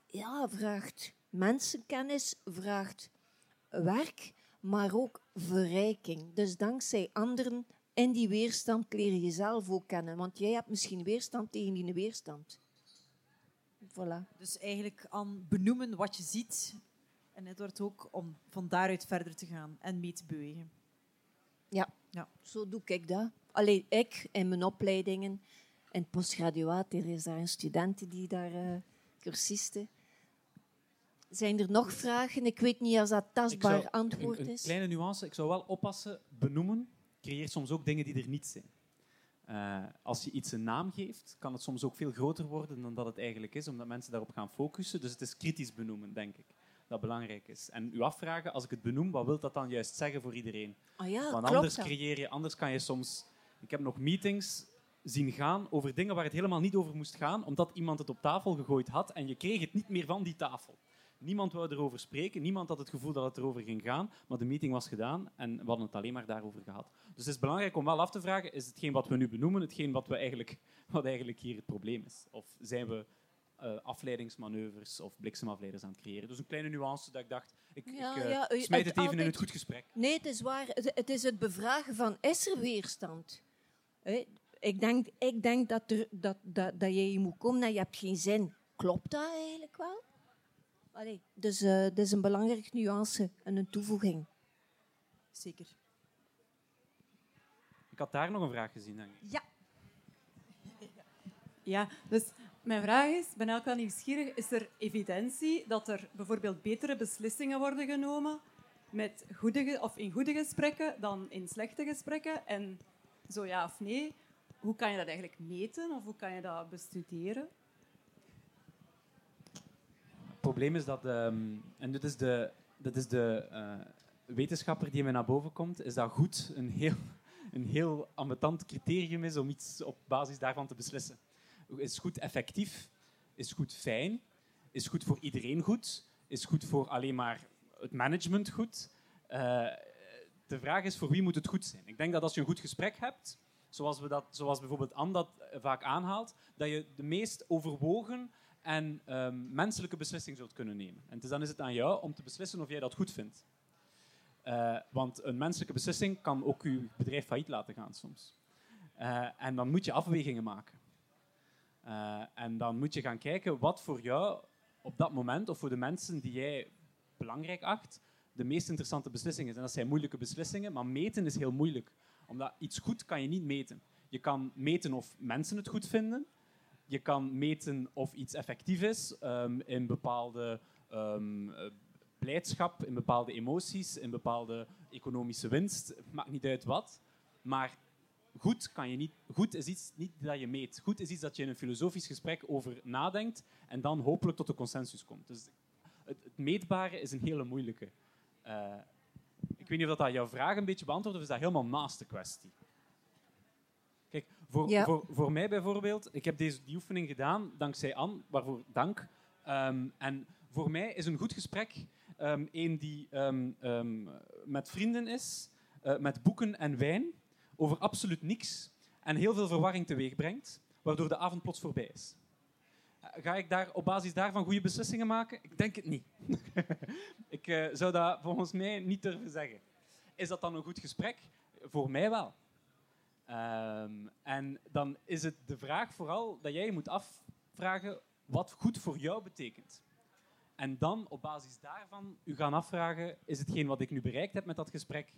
ja, vraagt mensenkennis, vraagt werk, maar ook verrijking. Dus dankzij anderen in die weerstand leer je jezelf ook kennen. Want jij hebt misschien weerstand tegen die weerstand. Voilà. Dus eigenlijk aan benoemen wat je ziet. En het wordt ook om van daaruit verder te gaan en mee te bewegen. Ja, ja. zo doe ik dat. Alleen ik in mijn opleidingen. In het postgraduaat, er is daar een student die daar uh, cursisten. Zijn er nog vragen? Ik weet niet als dat tastbaar antwoord een, een is. kleine nuance. Ik zou wel oppassen. Benoemen creëert soms ook dingen die er niet zijn. Uh, als je iets een naam geeft, kan het soms ook veel groter worden dan dat het eigenlijk is, omdat mensen daarop gaan focussen. Dus het is kritisch benoemen, denk ik, dat belangrijk is. En u afvragen, als ik het benoem, wat wil dat dan juist zeggen voor iedereen? Oh ja, Want anders creëer je, anders kan je soms... Ik heb nog meetings zien gaan over dingen waar het helemaal niet over moest gaan, omdat iemand het op tafel gegooid had en je kreeg het niet meer van die tafel. Niemand wou erover spreken, niemand had het gevoel dat het erover ging gaan, maar de meeting was gedaan en we hadden het alleen maar daarover gehad. Dus het is belangrijk om wel af te vragen, is hetgeen wat we nu benoemen, hetgeen wat, we eigenlijk, wat eigenlijk hier het probleem is? Of zijn we uh, afleidingsmanoeuvres of bliksemafleiders aan het creëren? Dus een kleine nuance dat ik dacht, ik, ja, ik uh, ja, smijt het, het even altijd... in het goed gesprek. Nee, het is waar. Het, het is het bevragen van, is er weerstand? Ik denk, ik denk dat, er, dat, dat, dat je moet komen en je hebt geen zin. Klopt dat eigenlijk wel? Allee, dus uh, dat is een belangrijke nuance en een toevoeging. Zeker. Ik had daar nog een vraag gezien, denk ik. Ja. [LAUGHS] Ja, dus mijn vraag is, ben ik wel nieuwsgierig, is er evidentie dat er bijvoorbeeld betere beslissingen worden genomen met goede, of in goede gesprekken dan in slechte gesprekken? En zo ja of nee, hoe kan je dat eigenlijk meten of hoe kan je dat bestuderen? Het probleem is dat, um, en dit is de, dit is de uh, wetenschapper die mij naar boven komt, is dat goed een heel, een heel ambetant criterium is om iets op basis daarvan te beslissen. Is goed effectief? Is goed fijn? Is goed voor iedereen goed? Is goed voor alleen maar het management goed? Uh, de vraag is voor wie moet het goed zijn? Ik denk dat als je een goed gesprek hebt, zoals, we dat, zoals bijvoorbeeld Anne dat vaak aanhaalt, dat je de meest overwogen en um, menselijke beslissing zult kunnen nemen. En dus dan is het aan jou om te beslissen of jij dat goed vindt. Uh, want een menselijke beslissing kan ook je bedrijf failliet laten gaan soms. En dan moet je afwegingen maken. Uh, en dan moet je gaan kijken wat voor jou op dat moment, of voor de mensen die jij belangrijk acht, de meest interessante beslissing is. En dat zijn moeilijke beslissingen, maar meten is heel moeilijk. Omdat iets goed kan je niet meten. Je kan meten of mensen het goed vinden, je kan meten of iets effectief is um, in bepaalde um, blijdschap, in bepaalde emoties, in bepaalde economische winst. Maakt niet uit wat. Maar goed, kan je niet, goed is iets niet dat je meet. Goed is iets dat je in een filosofisch gesprek over nadenkt en dan hopelijk tot een consensus komt. Dus het, het meetbare is een hele moeilijke. Uh, ik weet niet of dat jouw vraag een beetje beantwoordt of is dat helemaal naast de kwestie. Kijk, voor, Ja. voor, voor mij bijvoorbeeld, ik heb deze, die oefening gedaan dankzij Anne, waarvoor dank. Ehm, en voor mij is een goed gesprek ehm, een die ehm, met vrienden is, eh, met boeken en wijn, over absoluut niks en heel veel verwarring teweeg brengt, waardoor de avond plots voorbij is. Eh, Ga ik daar op basis daarvan goede beslissingen maken? Ik denk het niet. [LAUGHS] ik eh, zou dat volgens mij niet durven zeggen. Is dat dan een goed gesprek? Voor mij wel. Ehm, en dan is het de vraag vooral dat jij je moet afvragen wat goed voor jou betekent. En dan op basis daarvan u gaan afvragen, is hetgeen wat ik nu bereikt heb met dat gesprek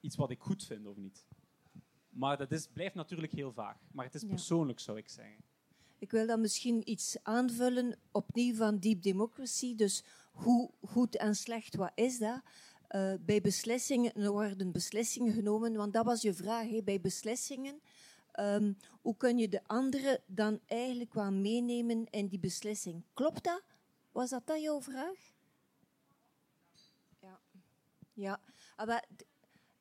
iets wat ik goed vind of niet? Maar dat is, blijft natuurlijk heel vaag. Maar het is persoonlijk, zou ik zeggen. Ik wil dan misschien iets aanvullen, opnieuw van Deep Democracy. Dus hoe goed en slecht, wat is dat? Eh, bij beslissingen worden beslissingen genomen, want dat was je vraag. Hè? Bij beslissingen, ehm, hoe kun je de anderen dan eigenlijk wel meenemen in die beslissing? Klopt dat? Was dat dan jouw vraag? Ja. Ja, maar d-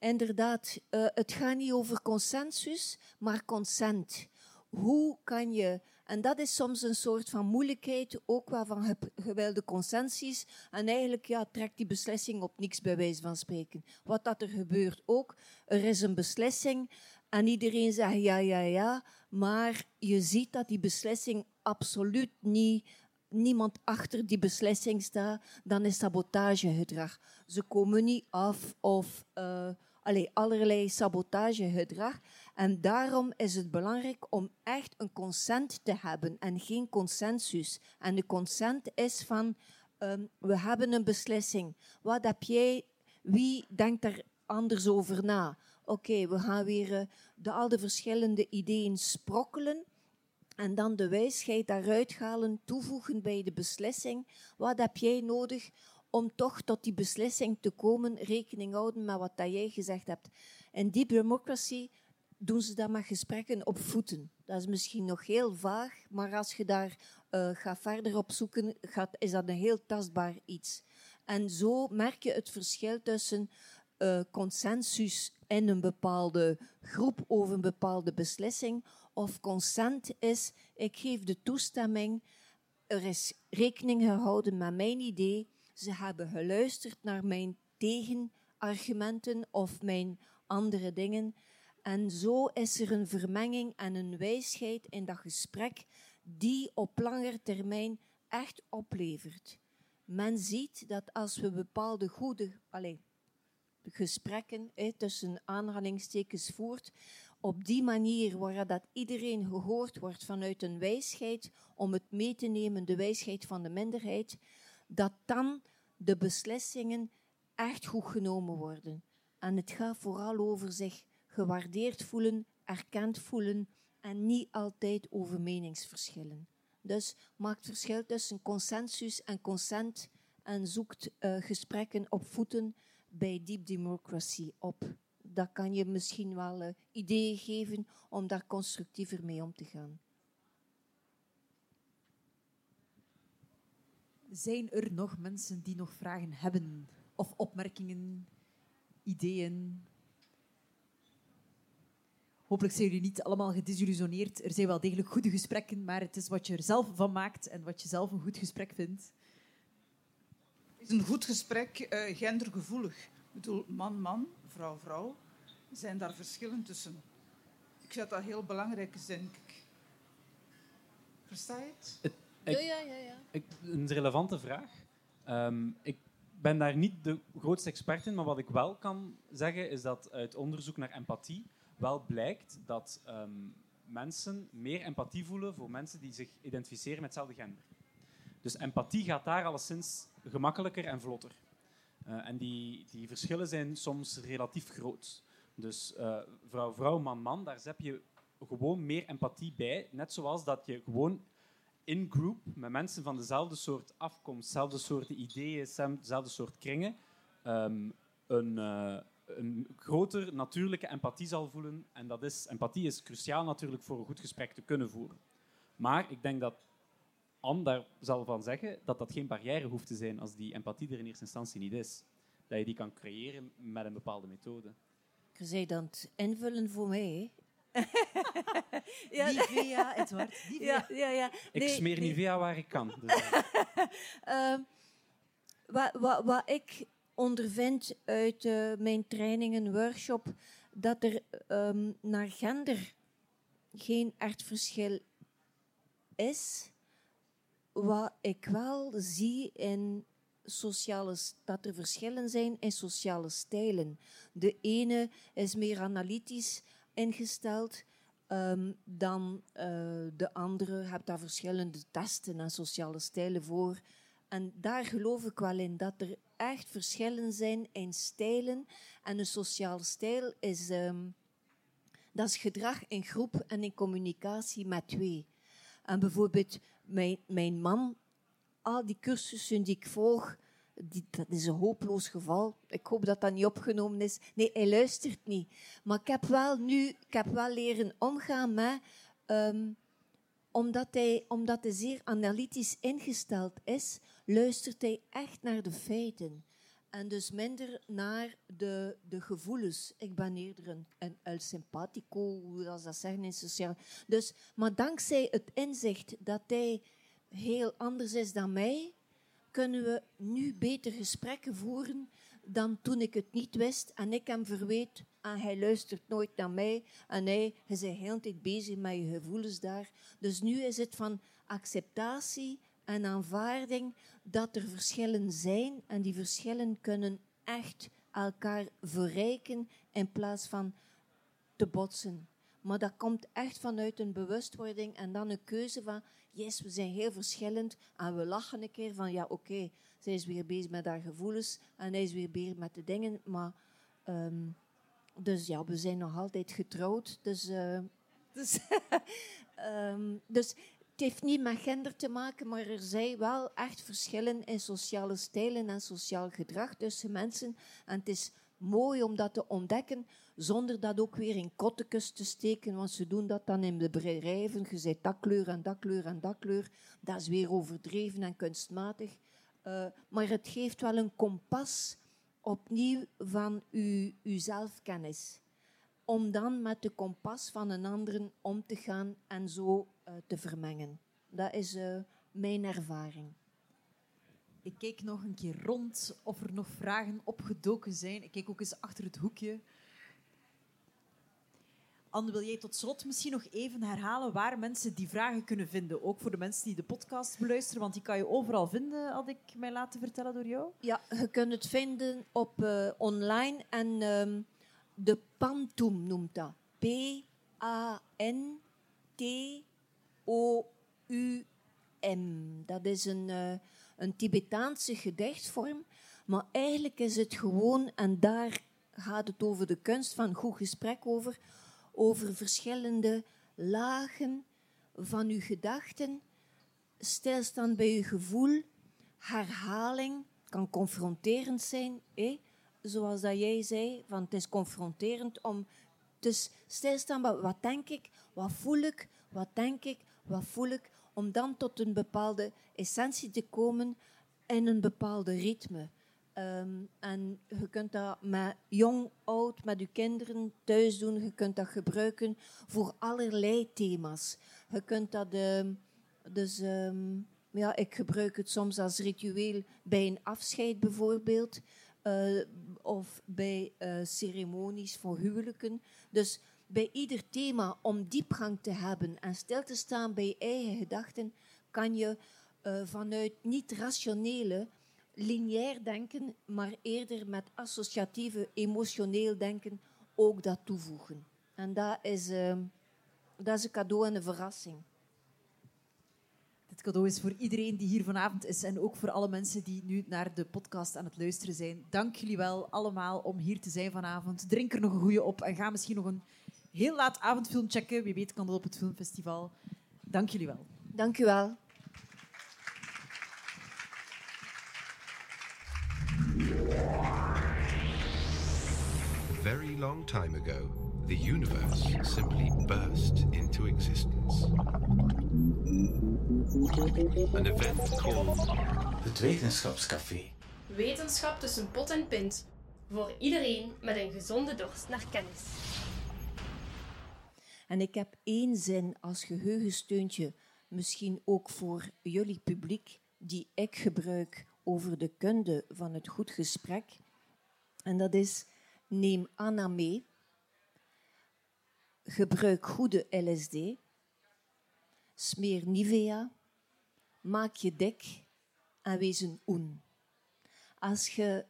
inderdaad, eh, het gaat niet over consensus, maar consent. Hoe kan je, en dat is soms een soort van moeilijkheid, ook wel van ge- gewilde consensus. En eigenlijk ja, trekt die beslissing op niks bij wijze van spreken. Wat dat er gebeurt ook, er is een beslissing en iedereen zegt ja, ja, ja, maar je ziet dat die beslissing absoluut niet niemand achter die beslissing staat, dan is sabotagegedrag. Ze komen niet af of uh, allee, allerlei sabotagegedrag. En daarom is het belangrijk om echt een consent te hebben en geen consensus. En de consent is van, um, we hebben een beslissing. Wat heb jij, wie denkt er anders over na? Oké, okay, we gaan weer uh, de, al de verschillende ideeën sprokkelen en dan de wijsheid daaruit halen, toevoegen bij de beslissing. Wat heb jij nodig om toch tot die beslissing te komen, rekening houden met wat dat jij gezegd hebt. In deep democracy doen ze dat met gesprekken op voeten. Dat is misschien nog heel vaag, maar als je daar uh, gaat verder op zoeken, gaat, is dat een heel tastbaar iets. En zo merk je het verschil tussen uh, consensus in een bepaalde groep over een bepaalde beslissing of consent is, ik geef de toestemming, er is rekening gehouden met mijn idee, ze hebben geluisterd naar mijn tegenargumenten of mijn andere dingen. En zo is er een vermenging en een wijsheid in dat gesprek die op langere termijn echt oplevert. Men ziet dat als we bepaalde goede allez, gesprekken eh, tussen aanhalingstekens voert, op die manier waar dat iedereen gehoord wordt vanuit een wijsheid, om het mee te nemen, de wijsheid van de minderheid, dat dan de beslissingen echt goed genomen worden. En het gaat vooral over zich gewaardeerd voelen, erkend voelen en niet altijd over meningsverschillen. Dus maakt verschil tussen consensus en consent en zoekt uh, gesprekken op voeten bij deep democracy op dat kan je misschien wel uh, ideeën geven om daar constructiever mee om te gaan. Zijn er nog mensen die nog vragen hebben? Of opmerkingen, ideeën? Hopelijk zijn jullie niet allemaal gedesillusioneerd. Er zijn wel degelijk goede gesprekken, maar het is wat je er zelf van maakt en wat je zelf een goed gesprek vindt. Is een goed gesprek uh, gendergevoelig? Ik bedoel, man-man, vrouw-vrouw. Zijn daar verschillen tussen? Ik vind dat dat heel belangrijk is, denk ik. Versta je het? Ik, ja, ja, ja. ja. Ik, een relevante vraag. Um, ik ben daar niet de grootste expert in, maar wat ik wel kan zeggen is dat uit onderzoek naar empathie wel blijkt dat um, mensen meer empathie voelen voor mensen die zich identificeren met hetzelfde gender. Dus empathie gaat daar alleszins gemakkelijker en vlotter. Uh, en die, die verschillen zijn soms relatief groot. Dus uh, vrouw, vrouw, man, man, daar heb je gewoon meer empathie bij. Net zoals dat je gewoon in group met mensen van dezelfde soort afkomst, dezelfde soort ideeën, dezelfde soort kringen, um, een, uh, een groter natuurlijke empathie zal voelen. En dat is, empathie is cruciaal natuurlijk voor een goed gesprek te kunnen voeren. Maar ik denk dat Anne daar zal van zeggen dat dat geen barrière hoeft te zijn als die empathie er in eerste instantie niet is. Dat je die kan creëren met een bepaalde methode. Je zei dan invullen voor mij, ja. Nivea, Edward. Ja, ja, ja. Nee, ik smeer nee. Nivea waar ik kan. Dus. [LAUGHS] uh, wat, wat, wat ik ondervind uit uh, mijn trainingen, workshop, dat er um, naar gender geen echt verschil is. Wat ik wel zie in sociale, dat er verschillen zijn in sociale stijlen. De ene is meer analytisch ingesteld um, dan uh, de andere. Je hebt daar verschillende testen en sociale stijlen voor. En daar geloof ik wel in dat er echt verschillen zijn in stijlen. En een sociale stijl is, um, dat is gedrag in groep en in communicatie met twee. En bijvoorbeeld mijn, mijn man al die cursussen die ik volg, dat is een hopeloos geval. Ik hoop dat dat niet opgenomen is. Nee, hij luistert niet. Maar ik heb wel nu, ik heb wel leren omgaan met, um, omdat, hij, omdat hij zeer analytisch ingesteld is, luistert hij echt naar de feiten. En dus minder naar de, de gevoelens. Ik ben eerder een, een simpatico, hoe dat ze dat zeggen in sociaal. Dus, maar dankzij het inzicht dat hij heel anders is dan mij, kunnen we nu beter gesprekken voeren dan toen ik het niet wist en ik hem verweet en hij luistert nooit naar mij en hij, de hele tijd bezig met je gevoelens daar. Dus nu is het van acceptatie en aanvaarding dat er verschillen zijn en die verschillen kunnen echt elkaar verrijken in plaats van te botsen. Maar dat komt echt vanuit een bewustwording en dan een keuze van, yes, we zijn heel verschillend en we lachen een keer van, ja oké, zij is weer bezig met haar gevoelens en hij is weer bezig met de dingen, maar ehm, dus ja, we zijn nog altijd getrouwd, dus, uh, [LAUGHS] dus, um, dus het heeft niet met gender te maken, maar er zijn wel echt verschillen in sociale stijlen en sociaal gedrag tussen mensen. En het is mooi om dat te ontdekken, zonder dat ook weer in kottekes te steken, want ze doen dat dan in de bedrijven. Je zei dat kleur en dat kleur en dat kleur. Dat is weer overdreven en kunstmatig. Uh, maar het geeft wel een kompas opnieuw van uw, zelfkennis. Om dan met de kompas van een ander om te gaan en zo uh, te vermengen. Dat is uh, mijn ervaring. Ik keek nog een keer rond of er nog vragen opgedoken zijn. Ik keek ook eens achter het hoekje. Anne, wil jij tot slot misschien nog even herhalen waar mensen die vragen kunnen vinden? Ook voor de mensen die de podcast beluisteren, want die kan je overal vinden, had ik mij laten vertellen door jou. Ja, je kunt het vinden op uh, online en um, de Pantoum noemt dat. P-A-N-T-O-U-M. Dat is een, uh, een Tibetaanse gedichtvorm, maar eigenlijk is het gewoon, en daar gaat het over de kunst van goed gesprek over, over verschillende lagen van uw gedachten, stilstaan bij uw gevoel, herhaling kan confronterend zijn, eh? zoals dat jij zei, van het is confronterend om dus stilstaan bij wat denk ik, wat voel ik, wat denk ik, wat voel ik, om dan tot een bepaalde essentie te komen in een bepaalde ritme. Um, en je kunt dat met jong, oud, met je kinderen thuis doen. Je kunt dat gebruiken voor allerlei thema's. Je kunt dat, uh, dus um, ja, ik gebruik het soms als ritueel bij een afscheid bijvoorbeeld. Uh, of bij uh, ceremonies voor huwelijken. Dus bij ieder thema om diepgang te hebben en stil te staan bij je eigen gedachten, kan je uh, vanuit niet-rationele lineair denken, maar eerder met associatieve, emotioneel denken ook dat toevoegen. En dat is, uh, dat is een cadeau en een verrassing. Dit cadeau is voor iedereen die hier vanavond is en ook voor alle mensen die nu naar de podcast aan het luisteren zijn. Dank jullie wel allemaal om hier te zijn vanavond. Drink er nog een goede op en ga misschien nog een heel laat avondfilm checken. Wie weet kan dat op het filmfestival. Dank jullie wel. Dank u wel. Very long time ago, the universe simply burst into existence. An event called het Wetenschapscafé. Wetenschap tussen pot en pint. Voor iedereen met een gezonde dorst naar kennis. En ik heb één zin als geheugensteuntje, misschien ook voor jullie publiek, die ik gebruik over de kunde van het goed gesprek. En dat is Neem Anna mee. Gebruik goede LSD. Smeer Nivea. Maak je dik en wees een oen. Als je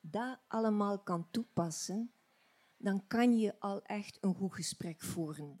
dat allemaal kan toepassen, dan kan je al echt een goed gesprek voeren.